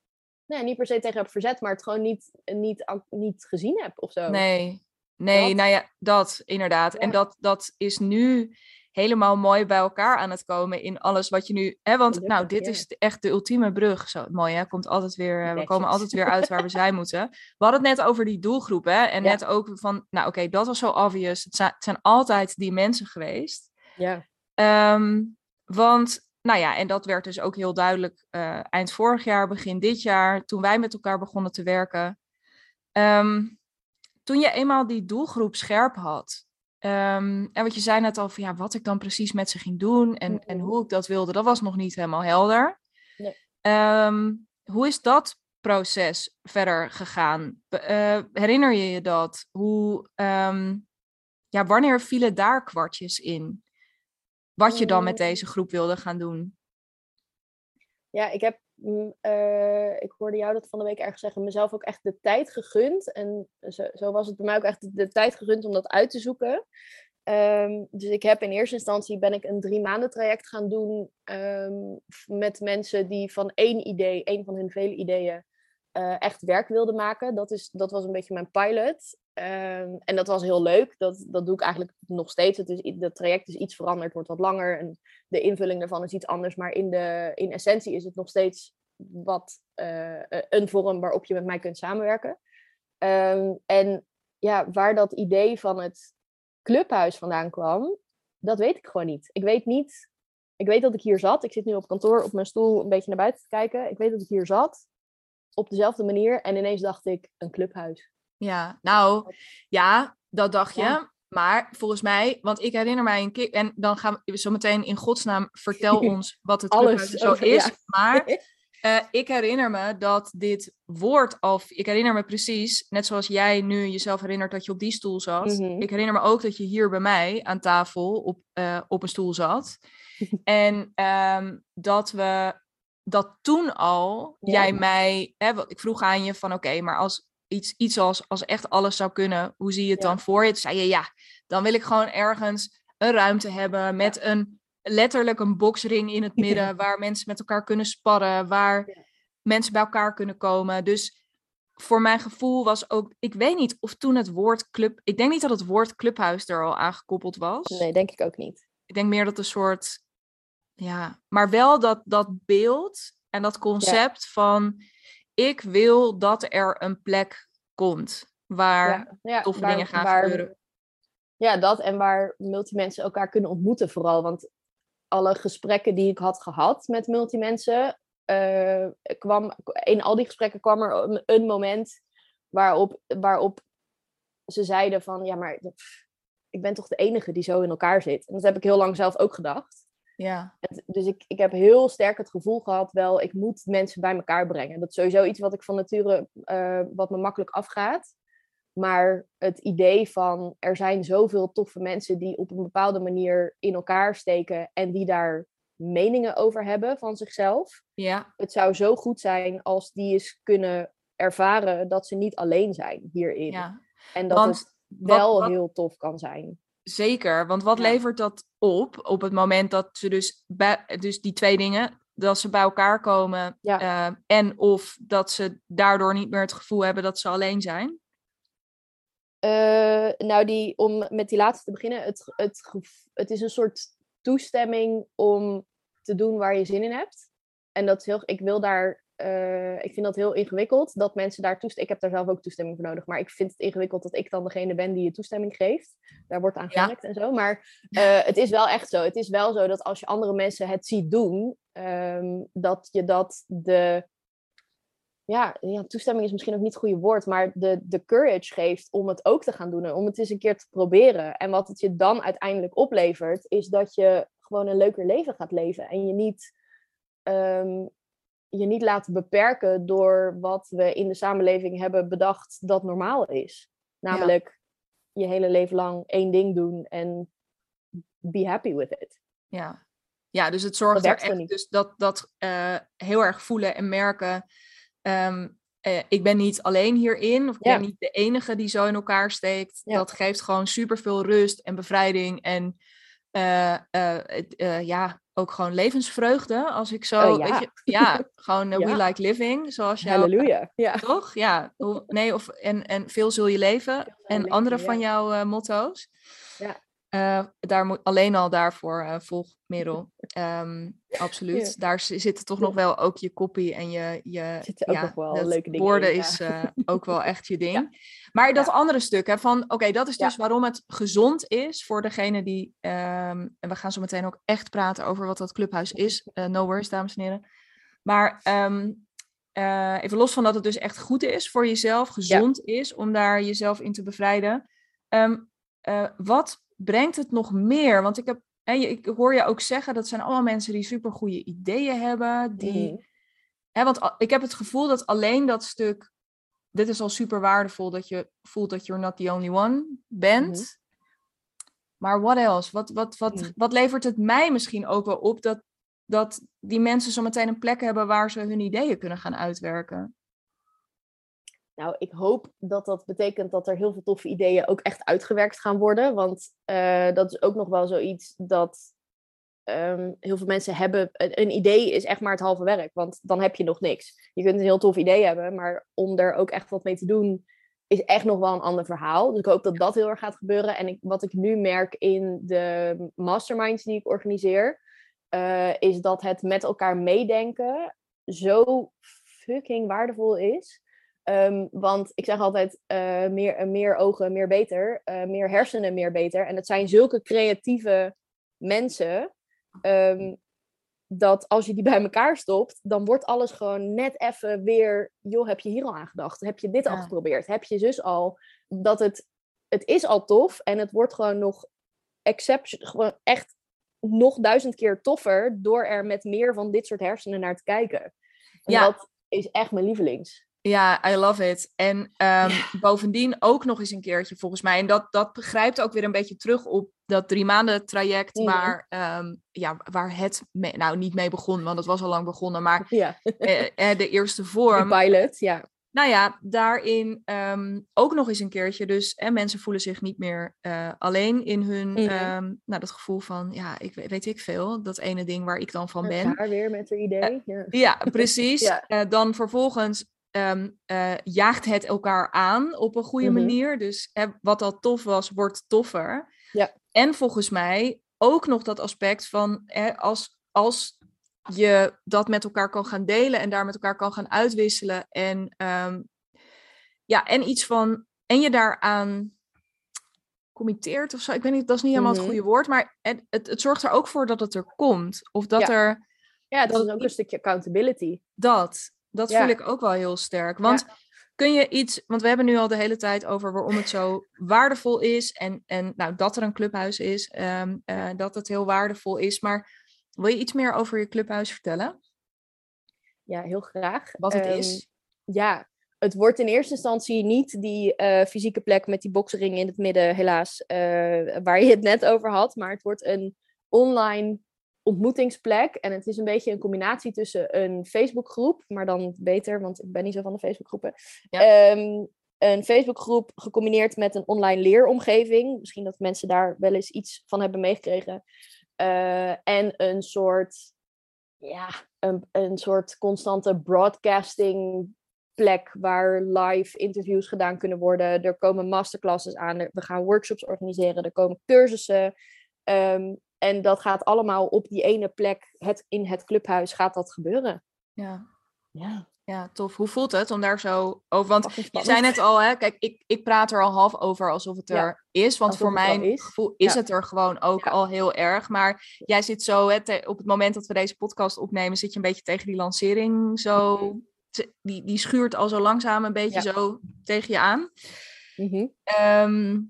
[SPEAKER 2] Nee, niet per se tegen heb verzet, maar het gewoon niet, niet, niet gezien heb of zo.
[SPEAKER 1] Nee, nee nou ja, dat inderdaad. En dat, dat is nu helemaal mooi bij elkaar aan het komen in alles wat je nu. Hè, want nou, dit is echt de ultieme brug. Zo mooi, hè? Komt altijd weer, eh, we komen altijd weer uit waar we zijn moeten. We hadden het net over die doelgroep, hè? En net ook van, nou oké, dat was zo obvious. Het zijn, het zijn, altijd die mensen geweest.
[SPEAKER 2] Ja.
[SPEAKER 1] Ehm, want, nou ja, en dat werd dus ook heel duidelijk uh, eind vorig jaar, begin dit jaar, toen wij met elkaar begonnen te werken. Ehm, toen je eenmaal die doelgroep scherp had, Um, en wat je zei net al van ja, wat ik dan precies met ze ging doen en, en hoe ik dat wilde, dat was nog niet helemaal helder. Nee. Ehm, hoe is dat proces verder gegaan? Uh, herinner je je dat? Hoe, um, ja, wanneer vielen daar kwartjes in? Wat je dan met mm. deze groep wilde gaan doen?
[SPEAKER 2] Ja, ik heb Mm, eh, ik hoorde jou dat van de week ergens zeggen, mezelf ook echt de tijd gegund. En zo, was het bij mij ook echt de, tijd gegund om dat uit te zoeken. Ehm, dus ik heb in eerste instantie ben ik een drie maanden traject gaan doen ehm, met mensen die van één idee, één van hun vele ideeën, uh, echt werk wilden maken. Dat, is, dat was een beetje mijn pilot. Ehm, en dat was heel leuk. Dat, dat doe ik eigenlijk nog steeds. Het is, het traject is iets veranderd, wordt wat langer. En de invulling daarvan is iets anders. Maar in, de, in essentie is het nog steeds wat, uh, een vorm waarop je met mij kunt samenwerken. Ehm, en ja, waar dat idee van het clubhuis vandaan kwam, dat weet ik gewoon niet. Ik weet niet. Ik weet dat ik hier zat. Ik zit nu op kantoor op mijn stoel een beetje naar buiten te kijken. Ik weet dat ik hier zat. Op dezelfde manier. En ineens dacht ik, een clubhuis.
[SPEAKER 1] Ja, nou, ja, dat dacht je. Maar volgens mij, want ik herinner mij een keer, en dan gaan we zo meteen in godsnaam vertel ons wat het clubhuis zo is. Maar uh, ik herinner me dat dit woord, of ik herinner me precies, net zoals jij nu jezelf herinnert dat je op die stoel zat. Mhm. Ik herinner me ook dat je hier bij mij aan tafel op, uh, op een stoel zat. en um, dat we dat toen al, jij mij, hè, ik vroeg aan je van oké, maar als iets, iets als, als echt alles zou kunnen, hoe zie je het dan voor je? Toen zei je ja, dan wil ik gewoon ergens een ruimte hebben met een letterlijk een boxring in het midden, waar mensen met elkaar kunnen sparren, waar mensen bij elkaar kunnen komen. Dus voor mijn gevoel was ook, ik weet niet of toen het woord club, ik denk niet dat het woord clubhuis er al aangekoppeld was.
[SPEAKER 2] Nee, denk ik ook niet.
[SPEAKER 1] Ik denk meer dat een soort, ja, maar wel dat, dat beeld en dat concept van, ik wil dat er een plek komt waar ja, toffe dingen gaan gebeuren.
[SPEAKER 2] Ja, dat en waar multimensen elkaar kunnen ontmoeten vooral. Want alle gesprekken die ik had gehad met multimensen, uh, kwam, in al die gesprekken kwam er een moment waarop, waarop ze zeiden van, ja, maar ik ben toch de enige die zo in elkaar zit. En dat heb ik heel lang zelf ook gedacht.
[SPEAKER 1] Ja.
[SPEAKER 2] Dus ik, ik heb heel sterk het gevoel gehad, wel, ik moet mensen bij elkaar brengen. Dat is sowieso iets wat ik van nature, uh, wat me makkelijk afgaat. Maar het idee van er zijn zoveel toffe mensen die op een bepaalde manier in elkaar steken en die daar meningen over hebben van zichzelf.
[SPEAKER 1] Ja.
[SPEAKER 2] Het zou zo goed zijn als die eens kunnen ervaren dat ze niet alleen zijn hierin. Ja. En dat het wel heel tof kan zijn.
[SPEAKER 1] Zeker, want wat levert dat op op het moment dat ze dus, dus die twee dingen, dat ze bij elkaar komen ja. uh, en of dat ze daardoor niet meer het gevoel hebben dat ze alleen zijn?
[SPEAKER 2] Uh, nou, die, om met die laatste te beginnen, het, het, het is een soort toestemming om te doen waar je zin in hebt. En dat is heel, ik wil daar, uh, ik vind dat heel ingewikkeld dat mensen daar toestemming. Ik heb daar zelf ook toestemming voor nodig, maar ik vind het ingewikkeld dat ik dan degene ben die je toestemming geeft. Daar wordt aan gewerkt en zo. Maar uh, het is wel echt zo. Het is wel zo dat als je andere mensen het ziet doen, um, dat je dat de ja, ja, toestemming is misschien ook niet het goede woord, maar de, de courage geeft om het ook te gaan doen en om het eens een keer te proberen. En wat het je dan uiteindelijk oplevert, is dat je gewoon een leuker leven gaat leven en je niet, um, je niet laat beperken door wat we in de samenleving hebben bedacht dat normaal is. Namelijk je hele leven lang één ding doen en be happy with it.
[SPEAKER 1] Ja, ja dus het zorgt er echt dus dat, dat uh, heel erg voelen en merken Ehm, eh, ik ben niet alleen hierin, of ik ben niet de enige die zo in elkaar steekt. Dat geeft gewoon superveel rust en bevrijding en uh, ja, ook gewoon levensvreugde. Als ik zo, oh, ja. Weet je, ja, gewoon we like living, zoals jij.
[SPEAKER 2] Halleluja, ja.
[SPEAKER 1] Toch? Ja, nee, of, en, en veel zul je leven. En andere van jouw motto's. Ja. Uh, daar moet, alleen al daarvoor uh, volg Merel. Um, absoluut. Daar zitten toch nog wel ook je kopie en je, je
[SPEAKER 2] ook nog wel leuke dingen.
[SPEAKER 1] Woorden is uh, ook wel echt je ding. Maar dat andere stuk hè, van, oké, dat is dus waarom het gezond is voor degene die, um, en we gaan zo meteen ook echt praten over wat dat clubhuis is. no worries, dames en heren. Maar um, even los van dat het dus echt goed is voor jezelf, gezond is om daar jezelf in te bevrijden. Wat brengt het nog meer? Want ik, heb, hè, ik hoor je ook zeggen, dat zijn allemaal mensen die super goede ideeën hebben. Die, mm. hè, want ik heb het gevoel dat alleen dat stuk, dit is al super waardevol, dat je voelt dat you're not the only one bent. Mm-hmm. Maar what else? Wat, wat, wat, mm. wat levert het mij misschien ook wel op dat, dat die mensen zo meteen een plek hebben waar ze hun ideeën kunnen gaan uitwerken?
[SPEAKER 2] Nou, ik hoop dat dat betekent dat er heel veel toffe ideeën ook echt uitgewerkt gaan worden. Want uh, dat is ook nog wel zoiets dat um, heel veel mensen hebben. Een idee is echt maar het halve werk, want dan heb je nog niks. Je kunt een heel tof idee hebben, maar om er ook echt wat mee te doen, is echt nog wel een ander verhaal. Dus ik hoop dat dat heel erg gaat gebeuren. En ik, wat ik nu merk in de masterminds die ik organiseer, uh, is dat het met elkaar meedenken zo fucking waardevol is. Um, want ik zeg altijd, uh, meer, meer ogen, meer beter. Uh, meer hersenen, meer beter. En het zijn zulke creatieve mensen. Um, dat als je die bij elkaar stopt, dan wordt alles gewoon net even weer... joh, heb je hier al aan gedacht? Heb je dit al geprobeerd? Heb je zus al? Dat het... Het is al tof en het wordt gewoon nog gewoon echt nog duizend keer toffer door er met meer van dit soort hersenen naar te kijken. En ja. dat is echt mijn lievelings.
[SPEAKER 1] Ja, I love it. En um, bovendien ook nog eens een keertje volgens mij. En dat, dat begrijpt ook weer een beetje terug op dat drie maanden traject mhm. waar, um, ja, waar het mee, nou niet mee begon, want het was al lang begonnen, maar ja. eh, eh de eerste vorm.
[SPEAKER 2] De pilot, ja.
[SPEAKER 1] Nou ja, daarin um, ook nog eens een keertje. Dus en mensen voelen zich niet meer uh, alleen in hun, mm nou, dat gevoel van, ja, ik weet ik veel, dat ene ding waar ik dan van ben.
[SPEAKER 2] Daar weer met een idee. Uh,
[SPEAKER 1] ja. ja. precies. ja. Uh, dan vervolgens um, uh, jaagt het elkaar aan op een goede mhm. manier. Dus hè, wat al tof was, wordt toffer. Ja. En volgens mij ook nog dat aspect van hè, als, als je dat met elkaar kan gaan delen en daar met elkaar kan gaan uitwisselen. En, um, ja, en iets van. En je daaraan committeert of zo. Ik weet niet, dat is niet helemaal het mhm. goede woord. Maar het, het, het, zorgt er ook voor dat het er komt. Of dat er.
[SPEAKER 2] Ja, het is ook een stukje accountability.
[SPEAKER 1] Dat. Dat voel ik ook wel heel sterk. Want kun je iets, want we hebben nu al de hele tijd over waarom het zo waardevol is. En, en nou, dat er een clubhuis is, ehm, eh, dat het heel waardevol is. Maar wil je iets meer over je clubhuis vertellen?
[SPEAKER 2] Ja, heel graag.
[SPEAKER 1] Wat het is?
[SPEAKER 2] Ehm, ja, het wordt in eerste instantie niet die uh, fysieke plek met die boksering in het midden, helaas, uh, waar je het net over had. Maar het wordt een online ontmoetingsplek. En het is een beetje een combinatie tussen een Facebookgroep, maar dan beter, want ik ben niet zo van de Facebookgroepen. Ehm, een Facebookgroep gecombineerd met een online leeromgeving. Misschien dat mensen daar wel eens iets van hebben meegekregen. Uh, en een soort, ja, een, een soort constante broadcasting plek waar live interviews gedaan kunnen worden. Er komen masterclasses aan, we gaan workshops organiseren, er komen cursussen. Um, en dat gaat allemaal op die ene plek, het, in het clubhuis, gaat dat gebeuren.
[SPEAKER 1] Ja. Ja. Ja, tof. Hoe voelt het om daar zo over? Want je zei net al, hè, kijk, ik, ik praat er al half over alsof het er is. Want voor mijn gevoel is het er gewoon ook al heel erg. Maar jij zit zo, hè, op het moment dat we deze podcast opnemen, zit je een beetje tegen die lancering zo die, die schuurt al zo langzaam een beetje zo tegen je aan.
[SPEAKER 2] Mhm.
[SPEAKER 1] Ehm,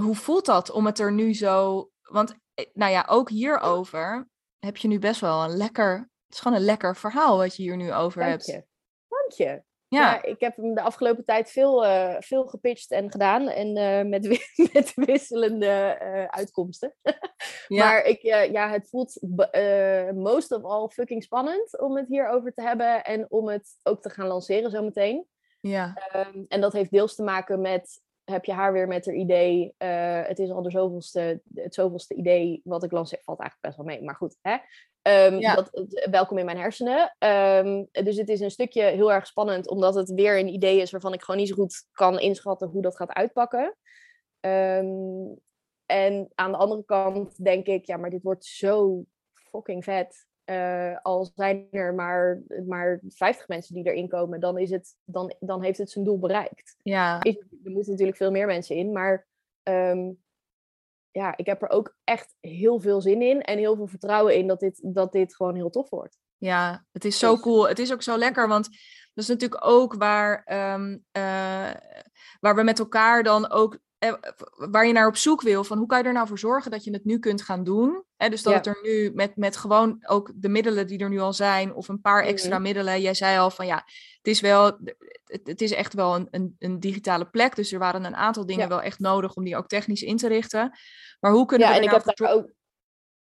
[SPEAKER 1] hoe voelt dat om het er nu zo... Want nou ja, ook hierover heb je nu best wel een lekker... Het is gewoon een lekker verhaal wat je hier nu over
[SPEAKER 2] Dank
[SPEAKER 1] hebt.
[SPEAKER 2] je. Dank je.
[SPEAKER 1] Ja,
[SPEAKER 2] Ja, ik heb hem de afgelopen tijd veel, eh, veel gepitcht en gedaan. En eh, met, wi- met wisselende eh, uitkomsten.
[SPEAKER 1] ja,
[SPEAKER 2] Maar ik, eh, ja, het voelt eh, most of all fucking spannend om het hierover te hebben. En om het ook te gaan lanceren zometeen.
[SPEAKER 1] ja,
[SPEAKER 2] Ehm, en dat heeft deels te maken met, heb je haar weer met haar idee. eh, het is al de zoveelste, het zoveelste idee wat ik lanceer. Valt eigenlijk best wel mee, maar goed. Hè? Ehm,
[SPEAKER 1] Ja.
[SPEAKER 2] dat, het- welkom in mijn hersenen. Ehm, dus het is een stukje heel erg spannend, omdat het weer een idee is waarvan ik gewoon niet zo goed kan inschatten hoe dat gaat uitpakken. Ehm, en aan de andere kant denk ik, ja, maar dit wordt zo fucking vet. Eh, al zijn er maar, maar 50 mensen die erin komen, dan, is het, dan, dan heeft het zijn doel bereikt.
[SPEAKER 1] ja,
[SPEAKER 2] Is- Er moeten natuurlijk veel meer mensen in, maar ehm, ja, ik heb er ook echt heel veel zin in en heel veel vertrouwen in dat dit, dat dit gewoon heel tof wordt.
[SPEAKER 1] ja. Het is zo
[SPEAKER 2] Dus-
[SPEAKER 1] cool. Het is ook zo lekker, want dat is natuurlijk ook waar, ehm, eh, waar we met elkaar dan ook... eh, waar je naar op zoek wil, van hoe kan je er nou voor zorgen dat je het nu kunt gaan doen? Hè, dus dat
[SPEAKER 2] Ja.
[SPEAKER 1] het er nu met, met gewoon ook de middelen die er nu al zijn, of een paar extra
[SPEAKER 2] Mhm.
[SPEAKER 1] middelen. Jij zei al van ja, het is wel, het, het is echt wel een, een, een digitale plek. Dus er waren een aantal dingen
[SPEAKER 2] Ja.
[SPEAKER 1] wel echt nodig om die ook technisch in te richten. Maar hoe kunnen
[SPEAKER 2] Ja,
[SPEAKER 1] we
[SPEAKER 2] en
[SPEAKER 1] er
[SPEAKER 2] ik
[SPEAKER 1] nou
[SPEAKER 2] heb daar ook.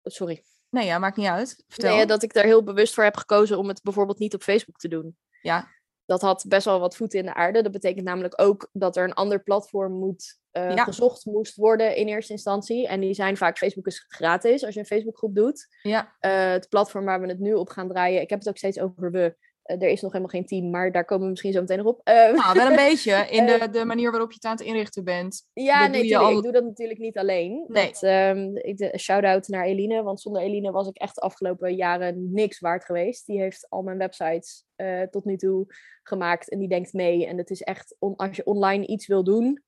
[SPEAKER 2] Sorry.
[SPEAKER 1] Nee, ja, maakt niet uit. Vertel.
[SPEAKER 2] Nee, dat ik er heel bewust voor heb gekozen om het bijvoorbeeld niet op Facebook te doen.
[SPEAKER 1] Ja,
[SPEAKER 2] Dat had best wel wat voeten in de aarde. Dat betekent namelijk ook dat er een ander platform moet, eh,
[SPEAKER 1] Ja.
[SPEAKER 2] gezocht moest worden in eerste instantie. En die zijn vaak, Facebook is gratis als je een Facebookgroep doet.
[SPEAKER 1] ja,
[SPEAKER 2] Eh, het platform waar we het nu op gaan draaien, ik heb het ook steeds over we. Eh, er is nog helemaal geen team, maar daar komen we misschien zo meteen nog op. Eh,
[SPEAKER 1] nou, wel een beetje in de,
[SPEAKER 2] Eh,
[SPEAKER 1] de manier waarop je het aan het inrichten bent.
[SPEAKER 2] Ja,
[SPEAKER 1] Dat
[SPEAKER 2] nee,
[SPEAKER 1] doe al-
[SPEAKER 2] ik doe dat natuurlijk niet alleen.
[SPEAKER 1] Nee.
[SPEAKER 2] Dat, ehm, ik de, shout-out naar Eline, want zonder Eline was ik echt de afgelopen jaren niks waard geweest. Die heeft al mijn websites tot nu toe gemaakt en die denkt mee. En het is echt, on- als je online iets wil doen,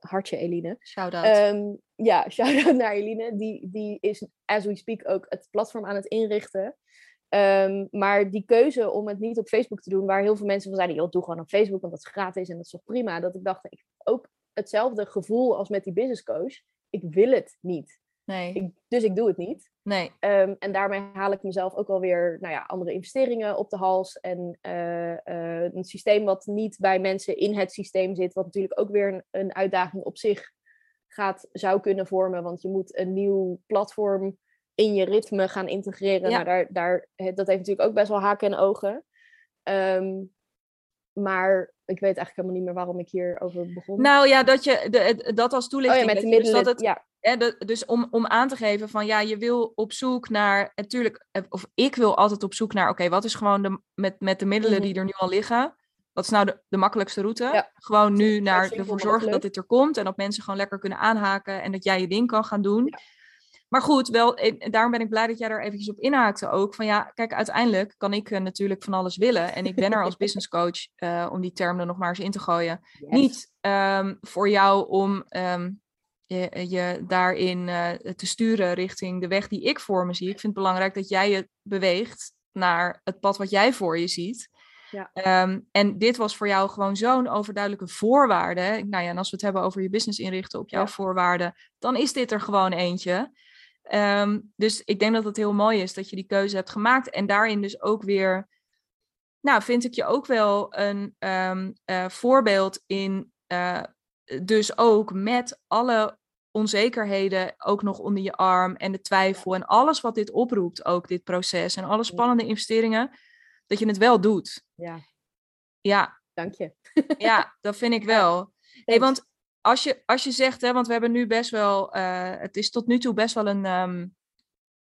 [SPEAKER 2] hartje Eline.
[SPEAKER 1] Shout-out.
[SPEAKER 2] Ehm, ja, shout-out naar Eline. Die, die is, as we speak, ook het platform aan het inrichten. Ehm, maar die keuze om het niet op Facebook te doen, waar heel veel mensen van zeiden, joh, doe gewoon op Facebook, want dat is gratis en dat is toch prima. Dat ik dacht, ik heb ook hetzelfde gevoel als met die business coach. Ik wil het niet.
[SPEAKER 1] Nee,
[SPEAKER 2] Ik, dus ik doe het niet.
[SPEAKER 1] nee.
[SPEAKER 2] Ehm, en daarmee haal ik mezelf ook alweer nou ja, andere investeringen op de hals. En eh, eh, een systeem wat niet bij mensen in het systeem zit. Wat natuurlijk ook weer een, een uitdaging op zich gaat, zou kunnen vormen. Want je moet een nieuw platform in je ritme gaan integreren.
[SPEAKER 1] Ja.
[SPEAKER 2] Nou, daar, dat heeft natuurlijk ook best wel haken en ogen. Ehm, maar ik weet eigenlijk helemaal niet meer waarom ik hierover begon.
[SPEAKER 1] Nou ja, dat, je, de, dat als
[SPEAKER 2] oh
[SPEAKER 1] toelichting.
[SPEAKER 2] ja, met de
[SPEAKER 1] je, dus
[SPEAKER 2] middelen.
[SPEAKER 1] dat het,
[SPEAKER 2] ja,
[SPEAKER 1] Hè, de- dus om, om aan te geven van ja, je wil op zoek naar, natuurlijk, eh, of ik wil altijd op zoek naar, oké, wat is gewoon de, met, met de middelen die er nu al liggen, wat is nou de, de makkelijkste route?
[SPEAKER 2] Ja.
[SPEAKER 1] Gewoon nu naar ervoor zorgen dat dit er komt en dat mensen gewoon lekker kunnen aanhaken en dat jij je ding kan gaan doen. Maar goed, wel, daarom ben ik blij dat jij daar eventjes op inhaakte ook. Van ja, kijk, uiteindelijk kan ik eh, natuurlijk van alles willen. En ik ben er als business coach, eh, om die term er nog maar eens in te gooien
[SPEAKER 2] yes.
[SPEAKER 1] niet ehm, voor jou om ehm, je, je daarin eh, te sturen richting de weg die ik voor me zie. Ik vind het belangrijk dat jij je beweegt naar het pad wat jij voor je ziet.
[SPEAKER 2] Ja.
[SPEAKER 1] Ehm, en dit was voor jou gewoon zo'n overduidelijke voorwaarde. Nou ja, en als we het hebben over je business inrichten op jouw
[SPEAKER 2] Ja.
[SPEAKER 1] voorwaarden, dan is dit er gewoon eentje. Ehm, dus ik denk dat het heel mooi is dat je die keuze hebt gemaakt. En daarin dus ook weer, nou, vind ik je ook wel een ehm, eh, voorbeeld in, eh, dus ook met alle onzekerheden ook nog onder je arm en de twijfel en alles wat dit oproept, ook dit proces en alle spannende investeringen, dat je het wel doet.
[SPEAKER 2] Ja,
[SPEAKER 1] Ja,
[SPEAKER 2] dank je.
[SPEAKER 1] ja, dat vind ik wel. Hey, want als je, als je zegt, hè, want we hebben nu best wel, eh, het is tot nu toe best wel een, ehm,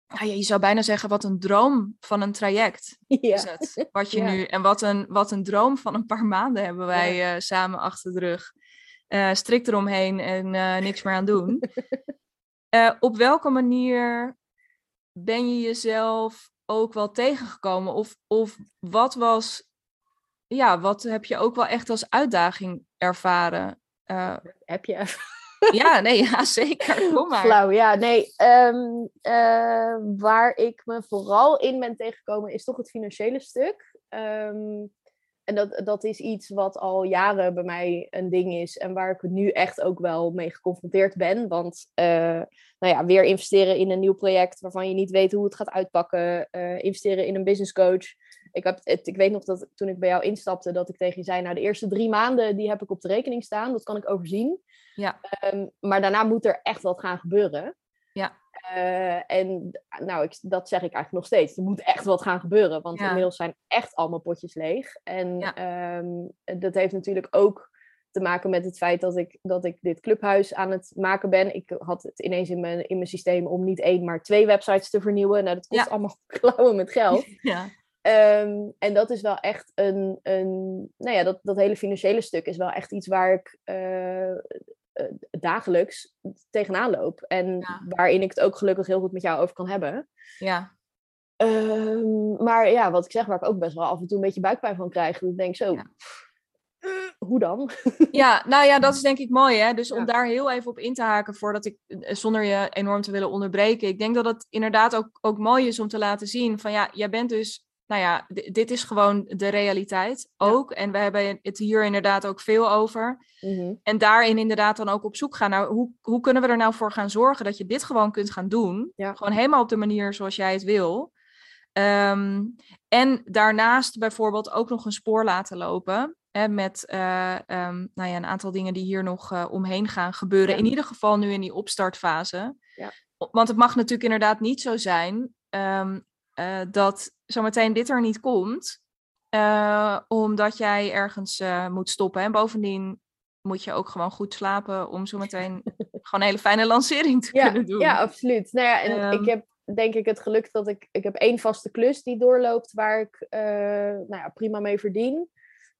[SPEAKER 1] nou ja, je zou bijna zeggen, wat een droom van een traject
[SPEAKER 2] Ja.
[SPEAKER 1] is het. Wat je
[SPEAKER 2] Ja.
[SPEAKER 1] nu, en wat een, wat een droom van een paar maanden hebben wij eh, samen achter de rug. Eh strikt eromheen en eh, niks meer aan doen. Eh, op welke manier ben je jezelf ook wel tegengekomen? Of, of wat was, ja, wat heb je ook wel echt als uitdaging ervaren?
[SPEAKER 2] Heb je
[SPEAKER 1] ja, nee, ja, zeker. Kom maar.
[SPEAKER 2] Flauw, ja, nee. ehm, eh, waar ik me vooral in ben tegengekomen is toch het financiële stuk. Ehm, en dat, dat is iets wat al jaren bij mij een ding is. En waar ik nu echt ook wel mee geconfronteerd ben. Want uh, nou ja, weer investeren in een nieuw project waarvan je niet weet hoe het gaat uitpakken. Uh, investeren in een business coach. Ik, heb het, ik weet nog dat toen ik bij jou instapte, dat ik tegen je zei: Nou, de eerste drie maanden die heb ik op de rekening staan. Dat kan ik overzien.
[SPEAKER 1] Ja.
[SPEAKER 2] Um, maar daarna moet er echt wat gaan gebeuren.
[SPEAKER 1] Ja.
[SPEAKER 2] Uh, en nou, ik, dat zeg ik eigenlijk nog steeds. Er moet echt wat gaan gebeuren, want
[SPEAKER 1] Ja.
[SPEAKER 2] inmiddels zijn echt allemaal potjes leeg. En
[SPEAKER 1] Ja.
[SPEAKER 2] ehm, dat heeft natuurlijk ook te maken met het feit dat ik, dat ik dit clubhuis aan het maken ben. Ik had het ineens in mijn, in mijn systeem om niet één, maar twee websites te vernieuwen. Nou, dat kost
[SPEAKER 1] Ja.
[SPEAKER 2] allemaal klauwen met geld.
[SPEAKER 1] Ja.
[SPEAKER 2] Ehm, en dat is wel echt een, een nou ja, dat, dat hele financiële stuk is wel echt iets waar ik eh, eh, dagelijks tegenaan loop. En
[SPEAKER 1] Ja.
[SPEAKER 2] waarin ik het ook gelukkig heel goed met jou over kan hebben.
[SPEAKER 1] ja.
[SPEAKER 2] Ehm, maar ja, wat ik zeg, waar ik ook best wel af en toe een beetje buikpijn van krijg. Ik denk zo,
[SPEAKER 1] Ja.
[SPEAKER 2] eh, hoe dan?
[SPEAKER 1] Ja, nou ja, dat is denk ik mooi. Hè? Dus
[SPEAKER 2] Ja.
[SPEAKER 1] om daar heel even op in te haken voordat ik, eh, zonder je enorm te willen onderbreken. Ik denk dat het inderdaad ook, ook mooi is om te laten zien van ja, jij bent dus, nou ja, dit is gewoon de realiteit ook. En we hebben het hier inderdaad ook veel over. En daarin inderdaad dan ook op zoek gaan naar hoe, hoe kunnen we er nou voor gaan zorgen dat je dit gewoon kunt gaan doen.
[SPEAKER 2] Ja.
[SPEAKER 1] Gewoon helemaal op de manier zoals jij het wil. Ehm, en daarnaast bijvoorbeeld ook nog een spoor laten lopen. Hè, met eh, ehm, nou ja, een aantal dingen die hier nog eh, omheen gaan gebeuren.
[SPEAKER 2] Ja.
[SPEAKER 1] In ieder geval nu in die opstartfase.
[SPEAKER 2] Ja.
[SPEAKER 1] Want het mag natuurlijk inderdaad niet zo zijn ehm, eh, dat zometeen dit er niet komt. eh, omdat jij ergens eh, moet stoppen. En bovendien moet je ook gewoon goed slapen om zometeen gewoon een hele fijne lancering te
[SPEAKER 2] Ja,
[SPEAKER 1] kunnen doen.
[SPEAKER 2] ja, absoluut. Nou ja, en
[SPEAKER 1] Ehm.
[SPEAKER 2] ik heb denk ik het geluk dat ik... Ik heb één vaste klus die doorloopt waar ik nou ja, prima mee verdien.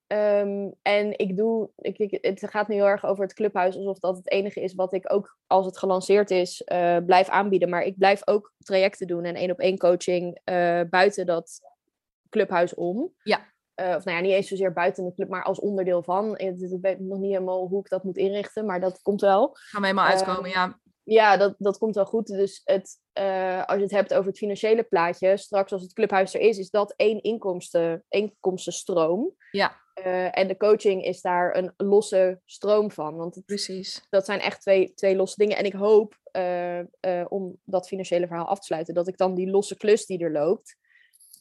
[SPEAKER 2] Ehm, en ik doe... Ik, ik- het gaat nu heel erg over het clubhuis alsof dat het enige is wat ik ook als het gelanceerd is eh, blijf aanbieden. Maar ik blijf ook trajecten doen en één op één coaching eh, buiten dat clubhuis om.
[SPEAKER 1] Ja.
[SPEAKER 2] Eh, of nou ja, niet eens zozeer buiten de club, maar als onderdeel van. Ik weet nog niet helemaal hoe ik dat moet inrichten, maar dat komt wel.
[SPEAKER 1] Gaan we helemaal uitkomen,
[SPEAKER 2] Ehm,
[SPEAKER 1] ja.
[SPEAKER 2] Ja, dat, dat komt wel goed. Dus het, als je het hebt over het financiële plaatje, straks als het clubhuis er is, is dat één inkomsten, inkomstenstroom.
[SPEAKER 1] Ja.
[SPEAKER 2] Eh, en de coaching is daar een losse stroom van. Want het,
[SPEAKER 1] Precies.
[SPEAKER 2] dat zijn echt twee, twee losse dingen. En ik hoop, eh, eh, om dat financiële verhaal af te sluiten, dat ik dan die losse klus die er loopt,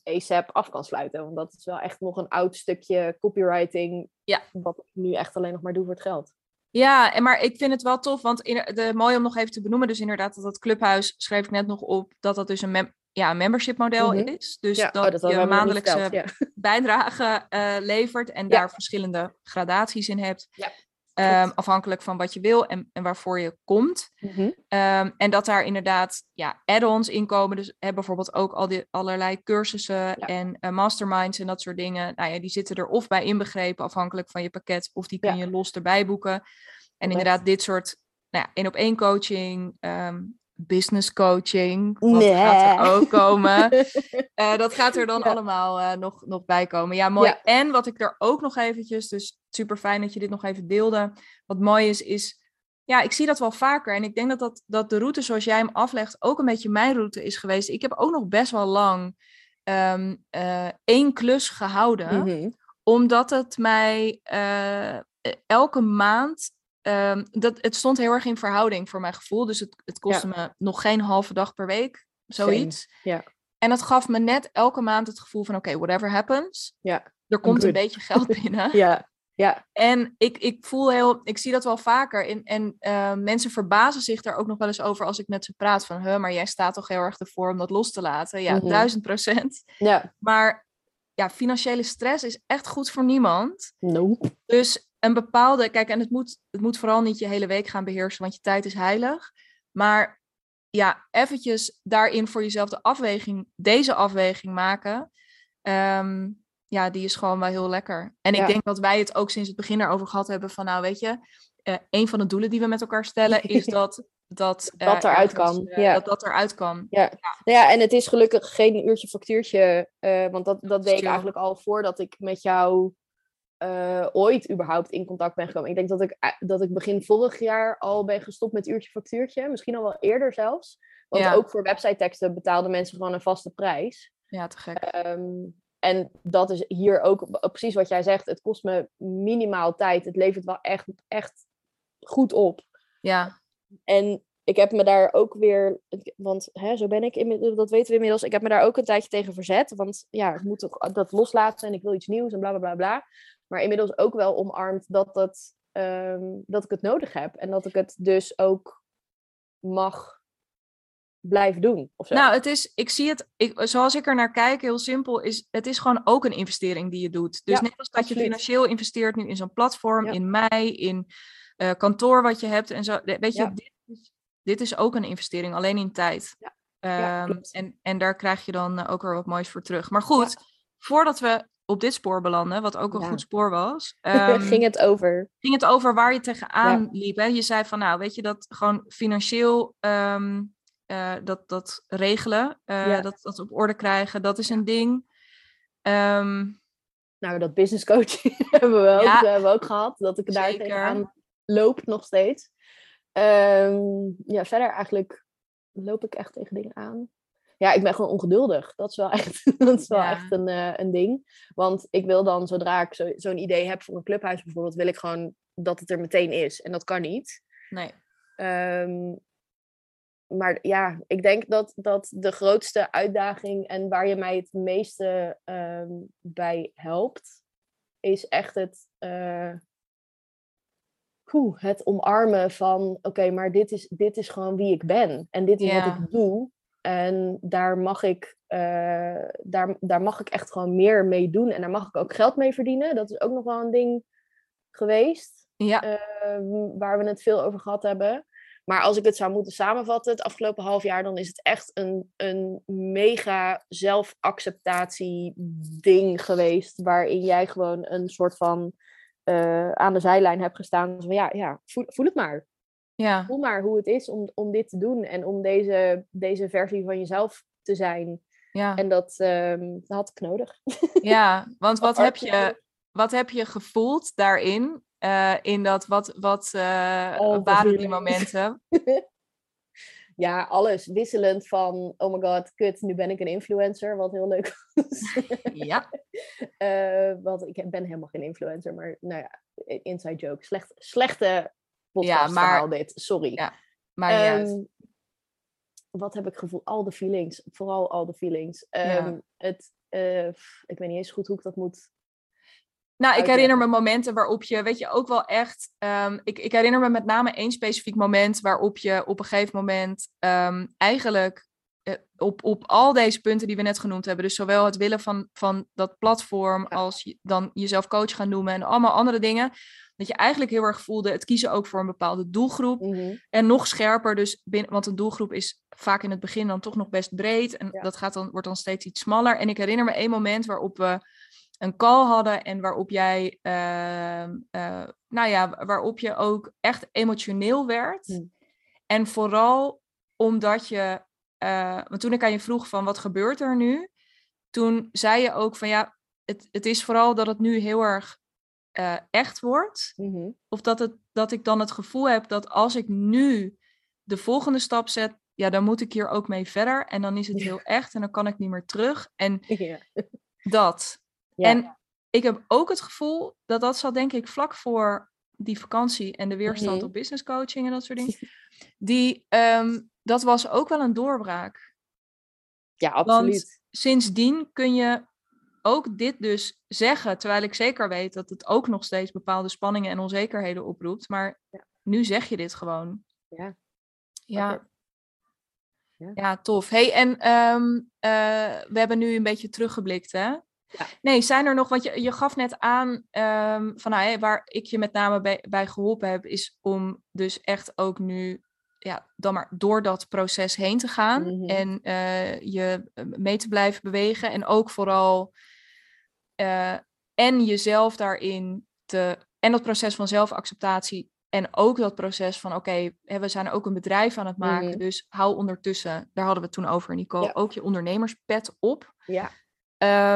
[SPEAKER 2] ASAP af kan sluiten. Want dat is wel echt nog een oud stukje copywriting,
[SPEAKER 1] Ja.
[SPEAKER 2] wat ik nu echt alleen nog maar doe voor het geld.
[SPEAKER 1] Ja, en maar ik vind het wel tof, want in, de, mooi om nog even te benoemen, dus inderdaad dat dat clubhuis, schreef ik net nog op, dat dat dus een, mem- ja, een membership model
[SPEAKER 2] Mhm.
[SPEAKER 1] is. Dus
[SPEAKER 2] ja,
[SPEAKER 1] dat,
[SPEAKER 2] oh, dat
[SPEAKER 1] je maandelijkse
[SPEAKER 2] ja.
[SPEAKER 1] bijdrage eh, levert en daar verschillende gradaties in hebt.
[SPEAKER 2] Ja,
[SPEAKER 1] Ehm, afhankelijk van wat je wil en, en waarvoor je komt.
[SPEAKER 2] Mhm.
[SPEAKER 1] Ehm, en dat daar inderdaad ja, add-ons in komen. Dus hè, bijvoorbeeld ook al die allerlei cursussen en eh, masterminds en dat soort dingen. Nou ja, die zitten er of bij inbegrepen, afhankelijk van je pakket, of die kun je los erbij boeken. En inderdaad, dit soort nou ja, één op één coaching, ehm, business coaching, wat gaat er ook komen. Eh, dat gaat er dan
[SPEAKER 2] Ja.
[SPEAKER 1] allemaal eh, nog, nog bij komen. Ja, mooi.
[SPEAKER 2] Ja.
[SPEAKER 1] En wat ik er ook nog eventjes, dus super fijn dat je dit nog even deelde. Wat mooi is, is, ja, ik zie dat wel vaker. En ik denk dat, dat, dat de route zoals jij hem aflegt ook een beetje mijn route is geweest. Ik heb ook nog best wel lang eh, één klus gehouden
[SPEAKER 2] Mhm.
[SPEAKER 1] omdat het mij elke maand. Ehm, dat, het stond heel erg in verhouding voor mijn gevoel. Dus het, het kostte me nog geen halve dag per week. Zoiets.
[SPEAKER 2] ja.
[SPEAKER 1] En dat gaf me net elke maand het gevoel van: oké, whatever happens.
[SPEAKER 2] Ja,
[SPEAKER 1] Er komt een beetje geld binnen.
[SPEAKER 2] Ja, ja,
[SPEAKER 1] En ik, ik voel heel, ik zie dat wel vaker. En, en eh, mensen verbazen zich daar ook nog wel eens over als ik met ze praat. Van, huh, maar jij staat toch heel erg ervoor om dat los te laten. Ja,
[SPEAKER 2] Mhm.
[SPEAKER 1] duizend procent.
[SPEAKER 2] ja.
[SPEAKER 1] Maar ja, financiële stress is echt goed voor niemand.
[SPEAKER 2] Nope.
[SPEAKER 1] Dus een bepaalde, kijk, en het moet, het moet vooral niet je hele week gaan beheersen, want je tijd is heilig. Maar ja, eventjes daarin voor jezelf de afweging, deze afweging maken. ehm, ja, die is gewoon wel heel lekker. En ik
[SPEAKER 2] Ja.
[SPEAKER 1] denk dat wij het ook sinds het begin erover gehad hebben van, nou weet je, eh, een van de doelen die we met elkaar stellen is dat dat, eh,
[SPEAKER 2] Dat eruit
[SPEAKER 1] ergens,
[SPEAKER 2] kan,
[SPEAKER 1] eh,
[SPEAKER 2] ja.
[SPEAKER 1] Dat dat eruit kan.
[SPEAKER 2] Ja. Nou ja, en het is gelukkig geen uurtje factuurtje, eh, want dat, dat deed ik eigenlijk al voordat ik met jou eh, ooit überhaupt in contact ben gekomen. Ik denk dat ik, eh, dat ik begin vorig jaar al ben gestopt met uurtje factuurtje, misschien al wel eerder zelfs. Want
[SPEAKER 1] Ja.
[SPEAKER 2] ook voor website teksten betaalden mensen gewoon een vaste prijs.
[SPEAKER 1] Ja, te gek.
[SPEAKER 2] Ehm, en dat is hier ook precies wat jij zegt. Het kost me minimaal tijd. Het levert wel echt, echt goed op.
[SPEAKER 1] Ja.
[SPEAKER 2] En ik heb me daar ook weer, want hè, zo ben ik, dat weten we inmiddels. Ik heb me daar ook een tijdje tegen verzet. Want ja, ik moet toch dat loslaten en ik wil iets nieuws en bla bla bla bla. Maar inmiddels ook wel omarmd dat, dat, ehm, dat ik het nodig heb. En dat ik het dus ook mag blijven doen.
[SPEAKER 1] Nou, het is, ik zie het, ik, zoals ik er naar kijk, heel simpel, is het is gewoon ook een investering die je doet. Dus net als dat je financieel investeert nu in zo'n platform, in mij, in uh, kantoor wat je hebt en zo. Weet je, dit, is, dit is ook een investering, alleen in tijd. Um, en, en daar krijg je dan uh, ook weer wat moois voor terug. Maar goed, voordat we op dit spoor belanden, wat ook een goed spoor was.
[SPEAKER 2] Um, ging het over?
[SPEAKER 1] Ging het over waar je tegenaan liep. Hè? Je zei van, nou, weet je, dat gewoon financieel um, uh, dat, dat regelen, uh, dat, dat op orde krijgen, dat is een ding. Um,
[SPEAKER 2] nou, dat business coaching hebben, we ook, hebben we ook gehad. Dat ik daar tegenaan loop nog steeds. ja, verder eigenlijk loop ik echt tegen dingen aan ja, ik ben gewoon ongeduldig. Dat is wel echt, dat is wel echt een, uh, een ding. Want ik wil dan, zodra ik zo, zo'n idee heb voor een clubhuis bijvoorbeeld, wil ik gewoon dat het er meteen is. En dat kan niet.
[SPEAKER 1] Nee.
[SPEAKER 2] Um, maar ja, ik denk dat, dat de grootste uitdaging en waar je mij het meeste um, bij helpt, is echt het, uh, het omarmen van: oké, maar dit is, dit is gewoon wie ik ben. En dit is wat ik doe. En daar mag ik, uh, daar, daar mag ik echt gewoon meer mee doen. En daar mag ik ook geld mee verdienen. Dat is ook nog wel een ding geweest.
[SPEAKER 1] Ja.
[SPEAKER 2] Uh, waar we het veel over gehad hebben. Maar als ik het zou moeten samenvatten, het afgelopen half jaar, dan is het echt een, een mega zelfacceptatie ding geweest. Waarin jij gewoon een soort van uh, aan de zijlijn hebt gestaan. Van ja, ja voel, voel het maar.
[SPEAKER 1] Ja.
[SPEAKER 2] Voel maar hoe het is om, om dit te doen en om deze, deze versie van jezelf te zijn.
[SPEAKER 1] Ja.
[SPEAKER 2] En dat, um, dat had ik nodig.
[SPEAKER 1] Ja, want wat heb je, wat heb je gevoeld daarin? Uh, in dat, wat, wat uh, waren die momenten?
[SPEAKER 2] ja, alles. Wisselend van, oh my god, kut, nu ben ik een influencer, wat heel leuk was.
[SPEAKER 1] ja.
[SPEAKER 2] Uh, want ik ben helemaal geen influencer, maar nou ja, inside joke. Slecht, slechte podcast ja, maar, dit, sorry.
[SPEAKER 1] Ja, maar um,
[SPEAKER 2] Wat heb ik gevoeld? Al de feelings, vooral al de feelings. Um, ja. Het, uh, ik weet niet eens goed hoe ik dat moet
[SPEAKER 1] nou, ik herinner me momenten waarop je, weet je, ook wel echt. Um, ik, ik herinner me met name één specifiek moment waarop je op een gegeven moment um, eigenlijk op, op al deze punten die we net genoemd hebben, dus zowel het willen van, van dat platform als je, dan jezelf coach gaan noemen en allemaal andere dingen, dat je eigenlijk heel erg voelde het kiezen ook voor een bepaalde doelgroep.
[SPEAKER 2] Mm -hmm.
[SPEAKER 1] En nog scherper, dus binnen, want een doelgroep is vaak in het begin dan toch nog best breed. En ja. dat gaat dan, wordt dan steeds iets smaller. En ik herinner me één moment waarop we een call hadden en waarop jij, uh, uh, nou ja, waarop je ook echt emotioneel werd.
[SPEAKER 2] Mm.
[SPEAKER 1] En vooral omdat je, uh, want toen ik aan je vroeg van wat gebeurt er nu, toen zei je ook van ja, het, het is vooral dat het nu heel erg uh, echt wordt.
[SPEAKER 2] Mm -hmm.
[SPEAKER 1] Of dat, het, dat ik dan het gevoel heb dat als ik nu de volgende stap zet, ja, dan moet ik hier ook mee verder. En dan is het heel echt en dan kan ik niet meer terug. En dat. En ik heb ook het gevoel dat dat zat, denk ik, vlak voor die vakantie en de weerstand
[SPEAKER 2] Mhm.
[SPEAKER 1] op business coaching en dat soort dingen. Die, um, dat was ook wel een doorbraak.
[SPEAKER 2] Ja, absoluut.
[SPEAKER 1] Want sindsdien kun je ook dit dus zeggen, terwijl ik zeker weet dat het ook nog steeds bepaalde spanningen en onzekerheden oproept. Maar
[SPEAKER 2] ja.
[SPEAKER 1] nu zeg je dit gewoon.
[SPEAKER 2] Ja.
[SPEAKER 1] Ja.
[SPEAKER 2] Ja.
[SPEAKER 1] ja, tof. Hey, en um, uh, we hebben nu een beetje teruggeblikt, hè?
[SPEAKER 2] Ja.
[SPEAKER 1] Nee, zijn er nog, want je, je gaf net aan um, van nou, waar ik je met name bij, bij geholpen heb, is om dus echt ook nu ja, dan maar door dat proces heen te gaan
[SPEAKER 2] mm -hmm.
[SPEAKER 1] en uh, je mee te blijven bewegen en ook vooral uh, en jezelf daarin te en dat proces van zelfacceptatie en ook dat proces van oké, okay, we zijn ook een bedrijf aan het maken,
[SPEAKER 2] mm -hmm.
[SPEAKER 1] dus hou ondertussen, daar hadden we het toen over Nicole,
[SPEAKER 2] Ja.
[SPEAKER 1] ook je ondernemerspet op.
[SPEAKER 2] Ja.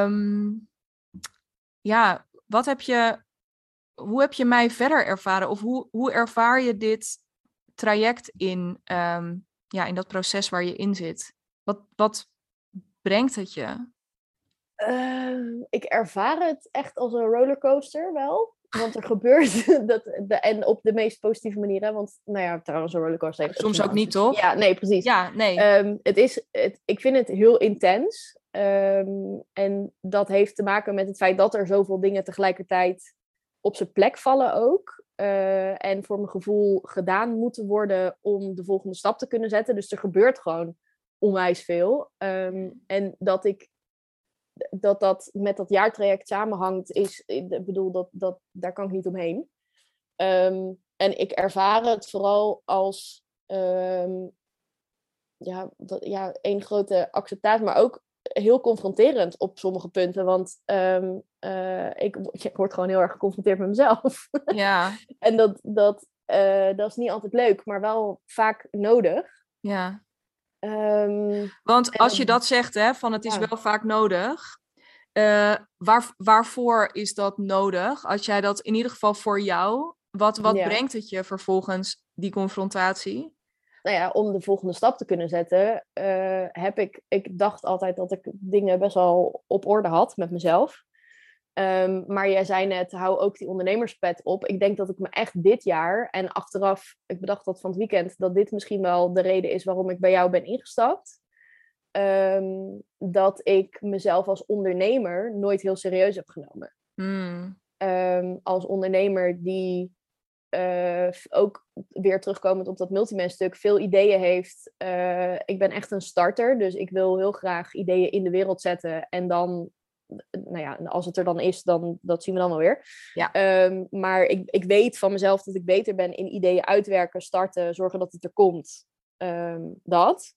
[SPEAKER 1] Um, ja, wat heb je, hoe heb je mij verder ervaren? Of hoe, hoe ervaar je dit traject in, um, ja, in dat proces waar je in zit? Wat, wat brengt het je?
[SPEAKER 2] Ehm, ik ervaar het echt als een rollercoaster wel. Want er gebeurt dat, de, en op de meest positieve manier. Hè? Want, nou ja, trouwens, een rollercoaster heeft
[SPEAKER 1] Soms ook niet, toch?
[SPEAKER 2] Ja, nee, precies.
[SPEAKER 1] Ja, nee.
[SPEAKER 2] Ehm, het is, het, ik vind het heel intens. Ehm, en dat heeft te maken met het feit dat er zoveel dingen tegelijkertijd op zijn plek vallen ook. Eh, en voor mijn gevoel gedaan moeten worden om de volgende stap te kunnen zetten. Dus er gebeurt gewoon onwijs veel. Ehm, en dat ik dat dat met dat jaartraject samenhangt, is, ik bedoel, dat, dat, daar kan ik niet omheen. Ehm, en ik ervaar het vooral als um, ja, ja, één grote acceptatie, maar ook heel confronterend op sommige punten. Want um, uh, ik, ik word gewoon heel erg geconfronteerd met mezelf.
[SPEAKER 1] Ja.
[SPEAKER 2] en dat, dat, uh, dat is niet altijd leuk, maar wel vaak nodig.
[SPEAKER 1] Ja. Um, Want als je dat zegt, hè, van het is ja. wel vaak nodig. Uh, waar, waarvoor is dat nodig? Als jij dat in ieder geval voor jou, wat, wat ja. brengt het je vervolgens, die confrontatie?
[SPEAKER 2] Nou ja, om de volgende stap te kunnen zetten, uh, heb ik, ik dacht altijd dat ik dingen best wel op orde had met mezelf. Um, maar jij zei net, hou ook die ondernemerspet op. Ik denk dat ik me echt dit jaar, en achteraf, ik bedacht dat van het weekend, dat dit misschien wel de reden is waarom ik bij jou ben ingestapt. Um, dat ik mezelf als ondernemer nooit heel serieus heb genomen.
[SPEAKER 1] Mm.
[SPEAKER 2] Um, als ondernemer die uh, ook weer terugkomend op dat multiman stuk veel ideeën heeft. Uh, ik ben echt een starter, dus ik wil heel graag ideeën in de wereld zetten en dan nou ja, als het er dan is, dan dat zien we dan wel weer.
[SPEAKER 1] Ja.
[SPEAKER 2] Um, maar ik, ik weet van mezelf dat ik beter ben in ideeën uitwerken, starten, zorgen dat het er komt. Um, dat.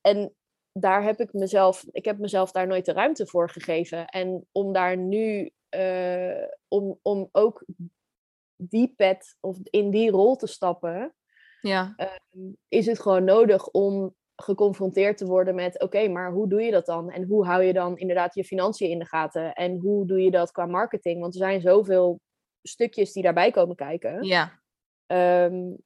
[SPEAKER 2] En daar heb ik mezelf, ik heb mezelf daar nooit de ruimte voor gegeven. En om daar nu, uh, om, om ook die pet of in die rol te stappen,
[SPEAKER 1] ja.
[SPEAKER 2] um, is het gewoon nodig om geconfronteerd te worden met: oké, okay, maar hoe doe je dat dan? En hoe hou je dan inderdaad je financiën in de gaten? En hoe doe je dat qua marketing? Want er zijn zoveel stukjes die daarbij komen kijken.
[SPEAKER 1] Ja.
[SPEAKER 2] Um,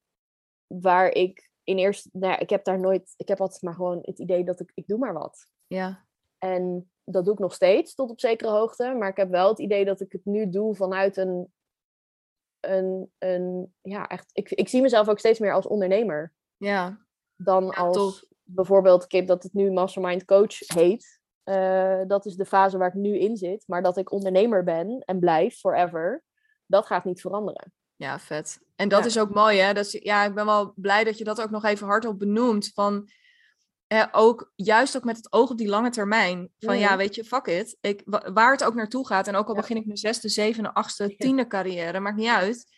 [SPEAKER 2] waar ik in eerste, nou ja, ik heb daar nooit, ik heb altijd maar gewoon het idee dat ik, ik doe maar wat.
[SPEAKER 1] Ja.
[SPEAKER 2] En dat doe ik nog steeds tot op zekere hoogte, maar ik heb wel het idee dat ik het nu doe vanuit een, een, een ja, echt, ik, ik zie mezelf ook steeds meer als ondernemer.
[SPEAKER 1] Ja.
[SPEAKER 2] Dan
[SPEAKER 1] Ja,
[SPEAKER 2] als
[SPEAKER 1] tof.
[SPEAKER 2] bijvoorbeeld, Kip, dat het nu Mastermind Coach heet. Uh, dat is de fase waar ik nu in zit. Maar dat ik ondernemer ben en blijf forever, dat gaat niet veranderen.
[SPEAKER 1] Ja, vet. En dat
[SPEAKER 2] Ja.
[SPEAKER 1] is ook mooi, hè? Dat is, ja, ik ben wel blij dat je dat ook nog even hardop benoemt. Van, eh, ook, juist ook met het oog op die lange termijn. Van ja,
[SPEAKER 2] Mhm.
[SPEAKER 1] weet je, fuck it. Ik, wa- waar het ook naartoe gaat. En ook al
[SPEAKER 2] Ja.
[SPEAKER 1] begin ik mijn zesde, zevende, achtste, tiende carrière. Maakt niet uit.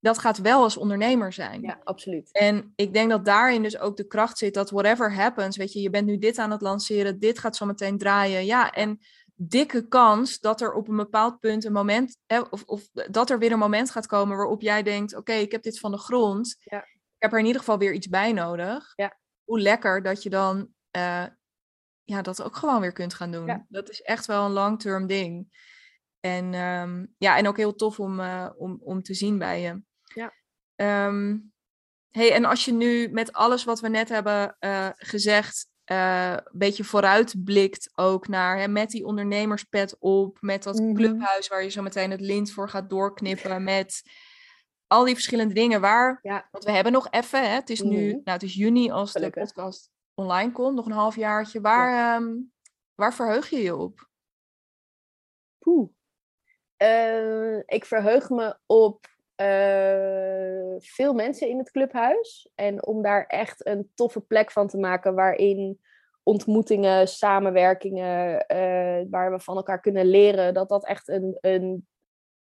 [SPEAKER 1] Dat gaat wel als ondernemer zijn.
[SPEAKER 2] Ja, absoluut.
[SPEAKER 1] En ik denk dat daarin dus ook de kracht zit dat whatever happens, weet je, je bent nu dit aan het lanceren, dit gaat zo meteen draaien. Ja, en dikke kans dat er op een bepaald punt een moment, of, of dat er weer een moment gaat komen waarop jij denkt, oké, ik heb dit van de grond.
[SPEAKER 2] Ja.
[SPEAKER 1] Ik heb er in ieder geval weer iets bij nodig.
[SPEAKER 2] Ja.
[SPEAKER 1] Hoe lekker dat je dan eh, ja, dat ook gewoon weer kunt gaan doen.
[SPEAKER 2] Ja.
[SPEAKER 1] Dat is echt wel een long-term ding. En ehm, ja, en ook heel tof om, eh, om, om te zien bij je.
[SPEAKER 2] Ja.
[SPEAKER 1] Ehm, hey, en als je nu met alles wat we net hebben eh, gezegd, een beetje vooruitblikt ook naar, hè, met die ondernemerspet op, met dat
[SPEAKER 2] Mhm.
[SPEAKER 1] clubhuis waar je zo meteen het lint voor gaat doorknippen, met al die verschillende dingen waar,
[SPEAKER 2] Ja.
[SPEAKER 1] want we hebben nog even, hè, het is nu,
[SPEAKER 2] Mhm.
[SPEAKER 1] nou het is juni als
[SPEAKER 2] Gelukkig.
[SPEAKER 1] de podcast online komt, nog een halfjaartje, waar, ehm, waar verheug je je op?
[SPEAKER 2] Poeh. Eh, ik verheug me op eh, veel mensen in het clubhuis. En om daar echt een toffe plek van te maken waarin ontmoetingen, samenwerkingen, eh, waar we van elkaar kunnen leren, dat dat echt een. een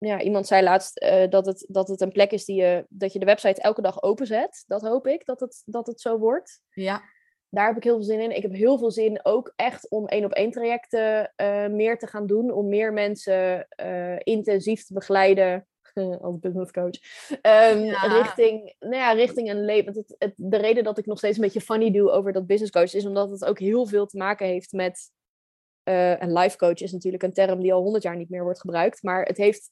[SPEAKER 2] ja, iemand zei laatst eh, dat, het, dat het een plek is die je, dat je de website elke dag openzet. Dat hoop ik, dat het, dat het zo wordt.
[SPEAKER 1] Ja,
[SPEAKER 2] daar heb ik heel veel zin in. Ik heb heel veel zin ook echt om één op één trajecten eh, meer te gaan doen. Om meer mensen eh, intensief te begeleiden. als business coach.
[SPEAKER 1] Ja.
[SPEAKER 2] richting, nou ja, richting een leven. Het, het, de reden dat ik nog steeds een beetje funny doe over dat business coach. Is omdat het ook heel veel te maken heeft met. Eh, een life coach is natuurlijk een term die al honderd jaar niet meer wordt gebruikt. Maar het heeft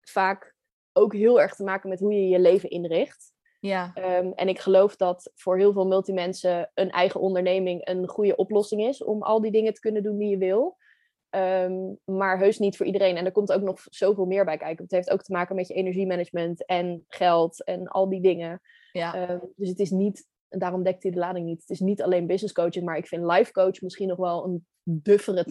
[SPEAKER 2] vaak ook heel erg te maken met hoe je je leven inricht.
[SPEAKER 1] ja,
[SPEAKER 2] Ehm, en ik geloof dat voor heel veel multimensen een eigen onderneming een goede oplossing is om al die dingen te kunnen doen die je wil. Ehm, maar heus niet voor iedereen. En er komt ook nog zoveel meer bij kijken. Het heeft ook te maken met je energiemanagement en geld en al die dingen.
[SPEAKER 1] Ja.
[SPEAKER 2] Ehm, dus het is niet, en daarom dekt hij de lading niet. Het is niet alleen business coaching, maar ik vind life coach misschien nog wel een duffere,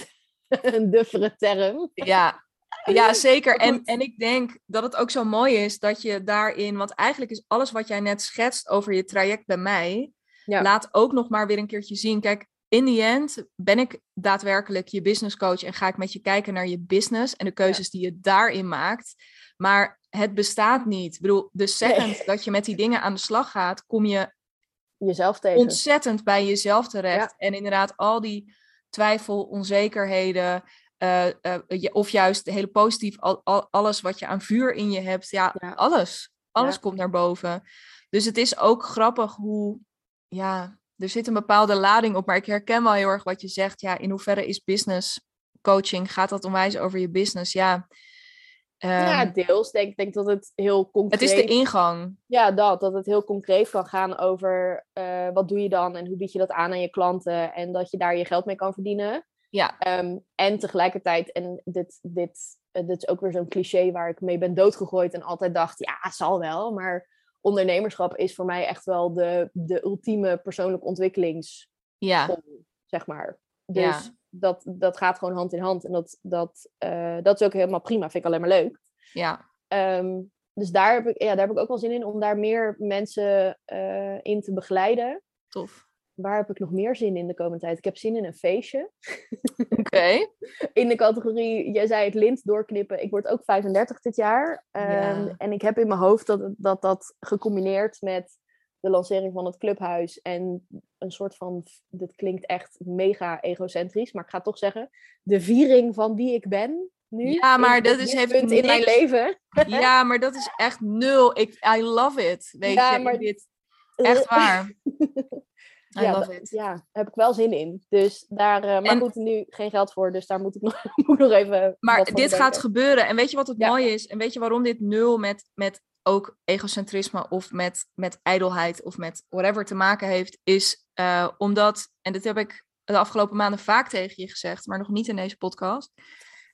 [SPEAKER 2] een duffere term.
[SPEAKER 1] Ja, ja zeker. En, en ik denk dat het ook zo mooi is dat je daarin, want eigenlijk is alles wat jij net schetst over je traject bij mij,
[SPEAKER 2] Ja.
[SPEAKER 1] laat ook nog maar weer een keertje zien. Kijk, in the end ben ik daadwerkelijk je business coach en ga ik met je kijken naar je business en de keuzes die je daarin maakt. Maar het bestaat niet. Ik bedoel, de second dat je met die dingen aan de slag gaat, kom je
[SPEAKER 2] Jezelf tegen.
[SPEAKER 1] ontzettend bij jezelf terecht. En inderdaad, al die twijfel, onzekerheden, eh, eh, of juist hele positief, al, al- alles wat je aan vuur in je hebt, ja,
[SPEAKER 2] Ja.
[SPEAKER 1] alles. Alles
[SPEAKER 2] Ja.
[SPEAKER 1] komt naar boven. Dus het is ook grappig hoe, ja, er zit een bepaalde lading op, maar ik herken wel heel erg wat je zegt. Ja, in hoeverre is business coaching, gaat dat onwijs over je business? Ja,
[SPEAKER 2] ja,
[SPEAKER 1] ehm,
[SPEAKER 2] deels. Ik denk, denk dat het heel concreet...
[SPEAKER 1] het is de ingang.
[SPEAKER 2] Ja, dat. Dat het heel concreet kan gaan over eh, wat doe je dan en hoe bied je dat aan aan je klanten en dat je daar je geld mee kan verdienen.
[SPEAKER 1] Ja,
[SPEAKER 2] Ehm, en tegelijkertijd, en dit, dit, eh, dit is ook weer zo'n cliché waar ik mee ben doodgegooid en altijd dacht, ja, het zal wel. Maar ondernemerschap is voor mij echt wel de, de ultieme persoonlijke ontwikkelings
[SPEAKER 1] ja,
[SPEAKER 2] zeg maar. Dus
[SPEAKER 1] Ja.
[SPEAKER 2] Dat, dat gaat gewoon hand in hand. En dat, dat, eh, dat is ook helemaal prima. Vind ik alleen maar leuk.
[SPEAKER 1] ja,
[SPEAKER 2] Ehm, dus daar heb, ik, ja, daar heb ik ook wel zin in om daar meer mensen eh, in te begeleiden.
[SPEAKER 1] tof.
[SPEAKER 2] Waar heb ik nog meer zin in de komende tijd? Ik heb zin in een feestje.
[SPEAKER 1] Oké.
[SPEAKER 2] In de categorie, jij zei het lint doorknippen. Ik word ook 35 dit jaar. Ehm,
[SPEAKER 1] Ja.
[SPEAKER 2] En ik heb in mijn hoofd dat, dat dat gecombineerd met de lancering van het clubhuis en een soort van, dit klinkt echt mega egocentrisch, maar ik ga toch zeggen, de viering van wie ik ben nu.
[SPEAKER 1] Ja, maar
[SPEAKER 2] in-
[SPEAKER 1] dat is- heeft
[SPEAKER 2] punt in mijn leven.
[SPEAKER 1] Ja, maar dat is echt nul. Ik, I love it. Weet
[SPEAKER 2] Ja,
[SPEAKER 1] je,
[SPEAKER 2] maar-
[SPEAKER 1] dit, echt waar. I
[SPEAKER 2] ja,
[SPEAKER 1] love it.
[SPEAKER 2] ja, daar heb ik wel zin in. Dus daar, eh, maar
[SPEAKER 1] En-
[SPEAKER 2] goed, nu geen geld voor, dus daar moet ik nog, moet nog even.
[SPEAKER 1] Maar dit gaat gebeuren. En weet je wat het
[SPEAKER 2] Ja.
[SPEAKER 1] mooie is? En weet je waarom dit nul met, met ook egocentrisme of met, met ijdelheid of met whatever te maken heeft? Is eh, omdat, en dit heb ik de afgelopen maanden vaak tegen je gezegd, maar nog niet in deze podcast.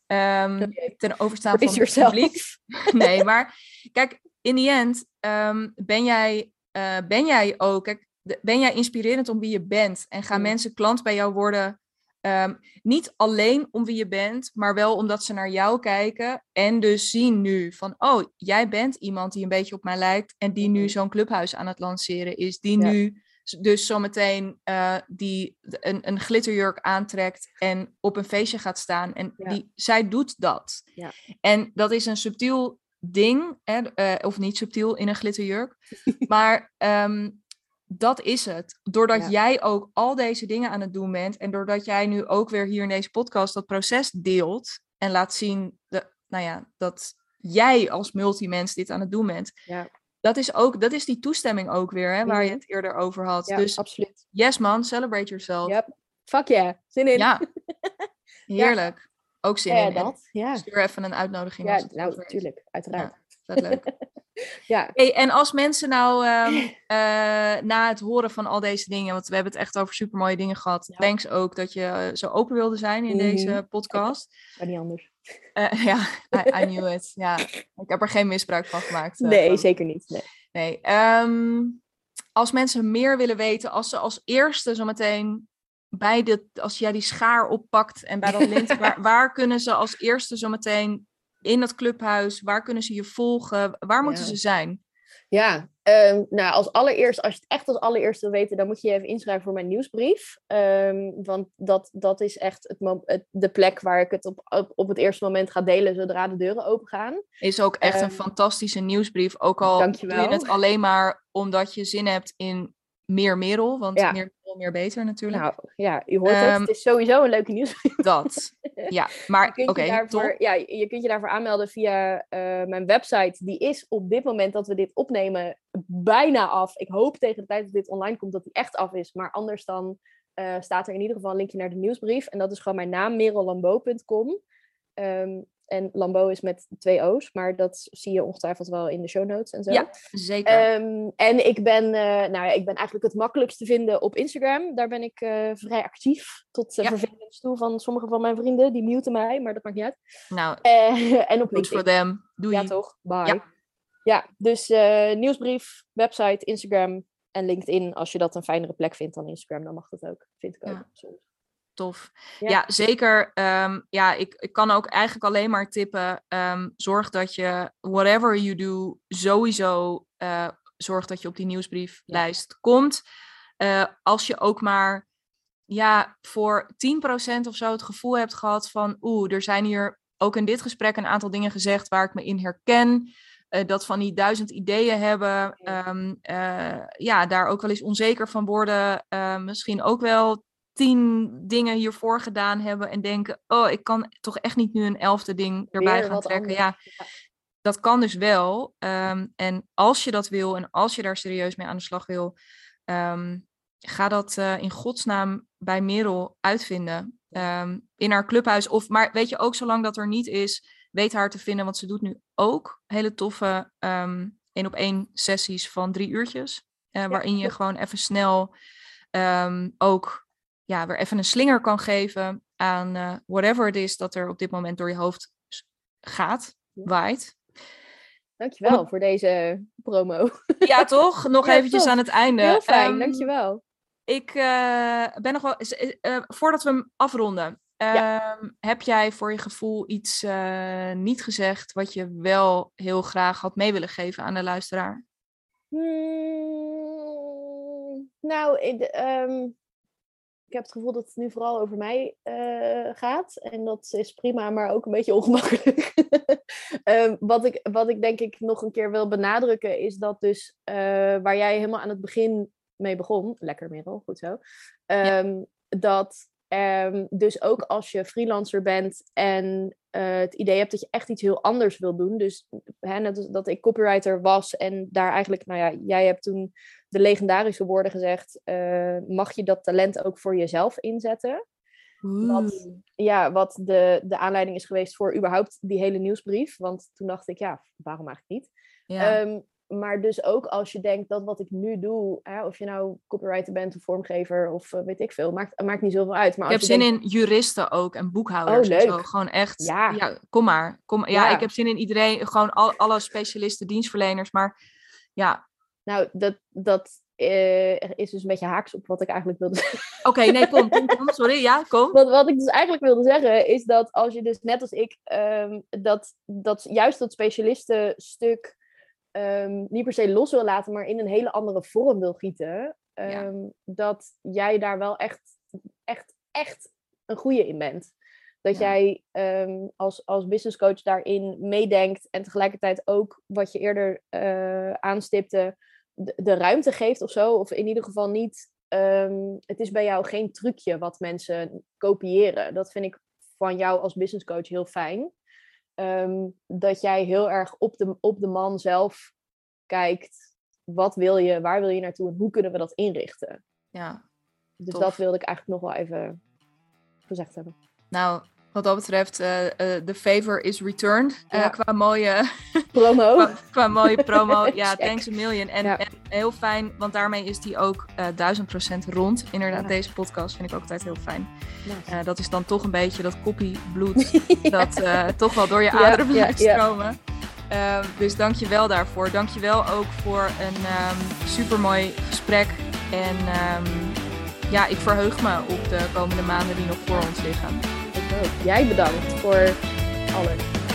[SPEAKER 1] Ehm, ten overstaan van het publiek. Nee, maar kijk, in the end ehm, ben, jij, eh, ben jij ook, kijk, de- ben jij inspirerend om wie je bent en gaan
[SPEAKER 2] Mm.
[SPEAKER 1] mensen klant bij jou worden, ehm, niet alleen om wie je bent, maar wel omdat ze naar jou kijken en dus zien nu van, oh, jij bent iemand die een beetje op mij lijkt en die nu
[SPEAKER 2] Mhm.
[SPEAKER 1] zo'n clubhuis aan het lanceren is, die
[SPEAKER 2] Ja.
[SPEAKER 1] nu dus zometeen eh die een, een glitterjurk aantrekt en op een feestje gaat staan. En
[SPEAKER 2] Ja.
[SPEAKER 1] die, zij doet dat.
[SPEAKER 2] Ja.
[SPEAKER 1] En dat is een subtiel ding, hè, eh, of niet subtiel in een glitterjurk. maar ehm, dat is het. Doordat
[SPEAKER 2] Ja.
[SPEAKER 1] jij ook al deze dingen aan het doen bent en doordat jij nu ook weer hier in deze podcast dat proces deelt en laat zien de, nou ja, dat jij als multimens dit aan het doen bent.
[SPEAKER 2] Ja.
[SPEAKER 1] Dat is, ook, dat is die toestemming ook weer, hè, waar je
[SPEAKER 2] Mhm.
[SPEAKER 1] het eerder over had.
[SPEAKER 2] Ja,
[SPEAKER 1] dus
[SPEAKER 2] absoluut.
[SPEAKER 1] yes man, celebrate yourself.
[SPEAKER 2] Yep. Fuck yeah, zin in.
[SPEAKER 1] Ja, heerlijk. Ook zin
[SPEAKER 2] Ja,
[SPEAKER 1] in.
[SPEAKER 2] Dat. Ja,
[SPEAKER 1] Stuur even een uitnodiging.
[SPEAKER 2] ja nou, natuurlijk, uiteraard.
[SPEAKER 1] Vet leuk.
[SPEAKER 2] Ja,
[SPEAKER 1] Hey, en als mensen nou ehm, eh, na het horen van al deze dingen, want we hebben het echt over supermooie dingen gehad.
[SPEAKER 2] Ja.
[SPEAKER 1] Thanks ook dat je eh, zo open wilde zijn in
[SPEAKER 2] Mhm.
[SPEAKER 1] deze podcast.
[SPEAKER 2] maar niet anders.
[SPEAKER 1] Eh, ja, I, I knew it. Ja, ik heb er geen misbruik van gemaakt.
[SPEAKER 2] Nee,
[SPEAKER 1] van-
[SPEAKER 2] zeker niet. Nee.
[SPEAKER 1] Nee. ehm, als mensen meer willen weten, als ze als eerste zometeen bij dit, als jij die schaar oppakt en bij dat lint, waar, waar kunnen ze als eerste zometeen in dat clubhuis, waar kunnen ze je volgen, waar moeten
[SPEAKER 2] Ja.
[SPEAKER 1] ze zijn?
[SPEAKER 2] Ja, ehm, nou als allereerst, als je het echt als allereerste wil weten, dan moet je je even inschrijven voor mijn nieuwsbrief. Ehm, want dat, dat is echt het, de plek waar ik het op, op, op het eerste moment ga delen zodra de deuren open gaan.
[SPEAKER 1] Is ook echt een
[SPEAKER 2] Ehm,
[SPEAKER 1] fantastische nieuwsbrief. Ook al doe
[SPEAKER 2] dankjewel.
[SPEAKER 1] je het alleen maar omdat je zin hebt in meer Merel, want
[SPEAKER 2] Ja.
[SPEAKER 1] meer Merel, meer beter natuurlijk.
[SPEAKER 2] Nou ja, je hoort het.
[SPEAKER 1] Ehm,
[SPEAKER 2] Het is sowieso een leuke nieuwsbrief.
[SPEAKER 1] Dat. Ja,
[SPEAKER 2] Je
[SPEAKER 1] maar
[SPEAKER 2] kunt,
[SPEAKER 1] oké,
[SPEAKER 2] je daarvoor,
[SPEAKER 1] top.
[SPEAKER 2] ja, je kunt je daarvoor aanmelden via eh, mijn website. Die is op dit moment dat we dit opnemen bijna af. Ik hoop tegen de tijd dat dit online komt dat die echt af is. Maar anders dan eh, staat er in ieder geval een linkje naar de nieuwsbrief. En dat is gewoon mijn naam, merellambo.com. Ehm, En Lambeau is met twee O's, maar dat zie je ongetwijfeld wel in de show notes en zo.
[SPEAKER 1] Ja, zeker.
[SPEAKER 2] Ehm, en ik ben, uh, nou ja, ik ben eigenlijk het makkelijkst te vinden op Instagram. Daar ben ik uh, vrij actief. Tot uh, ja. vervelend toe van sommige van mijn vrienden. Die muten mij, maar dat maakt niet uit.
[SPEAKER 1] Nou,
[SPEAKER 2] en op
[SPEAKER 1] LinkedIn. voor them. Doei.
[SPEAKER 2] Ja, toch? Bye. Ja, ja dus nieuwsbrief, website, Instagram en LinkedIn. Als je dat een fijnere plek vindt dan Instagram, dan mag dat ook. Vind ik ook. Soms
[SPEAKER 1] tof. Ja, ja zeker. Um, ja, ik, ik kan ook eigenlijk alleen maar tippen. Um, zorg dat je, whatever you do, sowieso uh, zorg dat je op die nieuwsbrieflijst ja. komt. Uh, als je ook maar ja, voor 10% of zo het gevoel hebt gehad van oeh, er zijn hier ook in dit gesprek een aantal dingen gezegd waar ik me in herken. Uh, dat van die duizend ideeën hebben, um, uh, ja, daar ook wel eens onzeker van worden. Misschien ook wel tien dingen hiervoor gedaan hebben en denken, oh, ik kan toch echt niet nu een elfde ding erbij gaan trekken. Ja, dat kan dus wel. Um, en als je dat wil en als je daar serieus mee aan de slag wil, um, ga dat uh, in godsnaam bij Merel uitvinden. Um, in haar clubhuis. Of, maar weet je, ook zolang dat er niet is, weet haar te vinden. Want ze doet nu ook hele toffe één op één sessies van drie uurtjes. Uh, waarin je gewoon even snel ook ja, weer even een slinger kan geven aan uh, whatever het is dat er op dit moment door je hoofd gaat, waait.
[SPEAKER 2] Dankjewel Om... voor deze promo.
[SPEAKER 1] Ja, toch? Nog ja, eventjes top. aan het einde.
[SPEAKER 2] Heel fijn, um, dankjewel.
[SPEAKER 1] Ik uh, ben nog wel... Uh, voordat we hem afronden. Ja. Um, heb jij voor je gevoel iets niet gezegd wat je wel heel graag had mee willen geven aan de luisteraar?
[SPEAKER 2] Hmm, nou, um, ik heb het gevoel dat het nu vooral over mij uh, gaat. En dat is prima, maar ook een beetje ongemakkelijk. um, wat, ik, wat ik denk ik nog een keer wil benadrukken, is dat dus uh, waar jij helemaal aan het begin mee begon, lekker Merel, goed zo, um, ja. dat um, dus ook als je freelancer bent en uh, het idee hebt dat je echt iets heel anders wil doen, dus hè, net dat ik copywriter was en daar eigenlijk, nou ja, jij hebt toen de legendarische woorden gezegd, uh, mag je dat talent ook voor jezelf inzetten? Wat, ja, wat de, de aanleiding is geweest voor überhaupt die hele nieuwsbrief. Want toen dacht ik, ja, waarom eigenlijk niet? Ja. Um, maar dus ook als je denkt dat wat ik nu doe, hè, of je nou copywriter bent of vormgever of uh, weet ik veel, maakt, maakt niet zoveel uit. Maar
[SPEAKER 1] ik heb zin denkt... in juristen ook en boekhouders. Oh, leuk. En zo. Gewoon echt, ja. ja kom maar. Kom, ja, ja, ik heb zin in iedereen, gewoon al, alle specialisten, dienstverleners. Maar ja,
[SPEAKER 2] nou, dat, dat uh, is dus een beetje haaks op wat ik eigenlijk wilde zeggen.
[SPEAKER 1] Oké, okay, nee, kom, kom, kom, sorry, ja, kom.
[SPEAKER 2] Wat, wat ik dus eigenlijk wilde zeggen, is dat als je dus net als ik, um, dat, dat juist dat specialistenstuk um, niet per se los wil laten, maar in een hele andere vorm wil gieten, um, ja. dat jij daar wel echt, echt, echt een goede in bent. Dat ja. jij um, als, als business coach daarin meedenkt en tegelijkertijd ook wat je eerder uh, aanstipte, de, ruimte geeft of zo. Of in ieder geval niet. Het is bij jou geen trucje wat mensen kopiëren. Dat vind ik van jou als business coach heel fijn. Um, dat jij heel erg op de, op de man zelf kijkt. Wat wil je, waar wil je naartoe en hoe kunnen we dat inrichten?
[SPEAKER 1] Ja.
[SPEAKER 2] Dus tof. dat wilde ik eigenlijk nog wel even gezegd hebben.
[SPEAKER 1] Nou, wat dat betreft, uh, uh, the favor is returned. Ja. qua mooie
[SPEAKER 2] promo.
[SPEAKER 1] qua, qua, mooie promo. ja, thanks a million. En, ja. en, heel fijn, want daarmee is die ook duizend procent rond. Inderdaad, ja. deze podcast vind ik ook altijd heel fijn. Nice. dat is dan toch een beetje dat copybloed dat toch wel door je aderen blijft stromen. Uh, dus dank je wel daarvoor. Dank je wel ook voor een um, supermooi gesprek. En um, ja, ik verheug me op de komende maanden die nog voor ons liggen
[SPEAKER 2] Jij bedankt voor alles.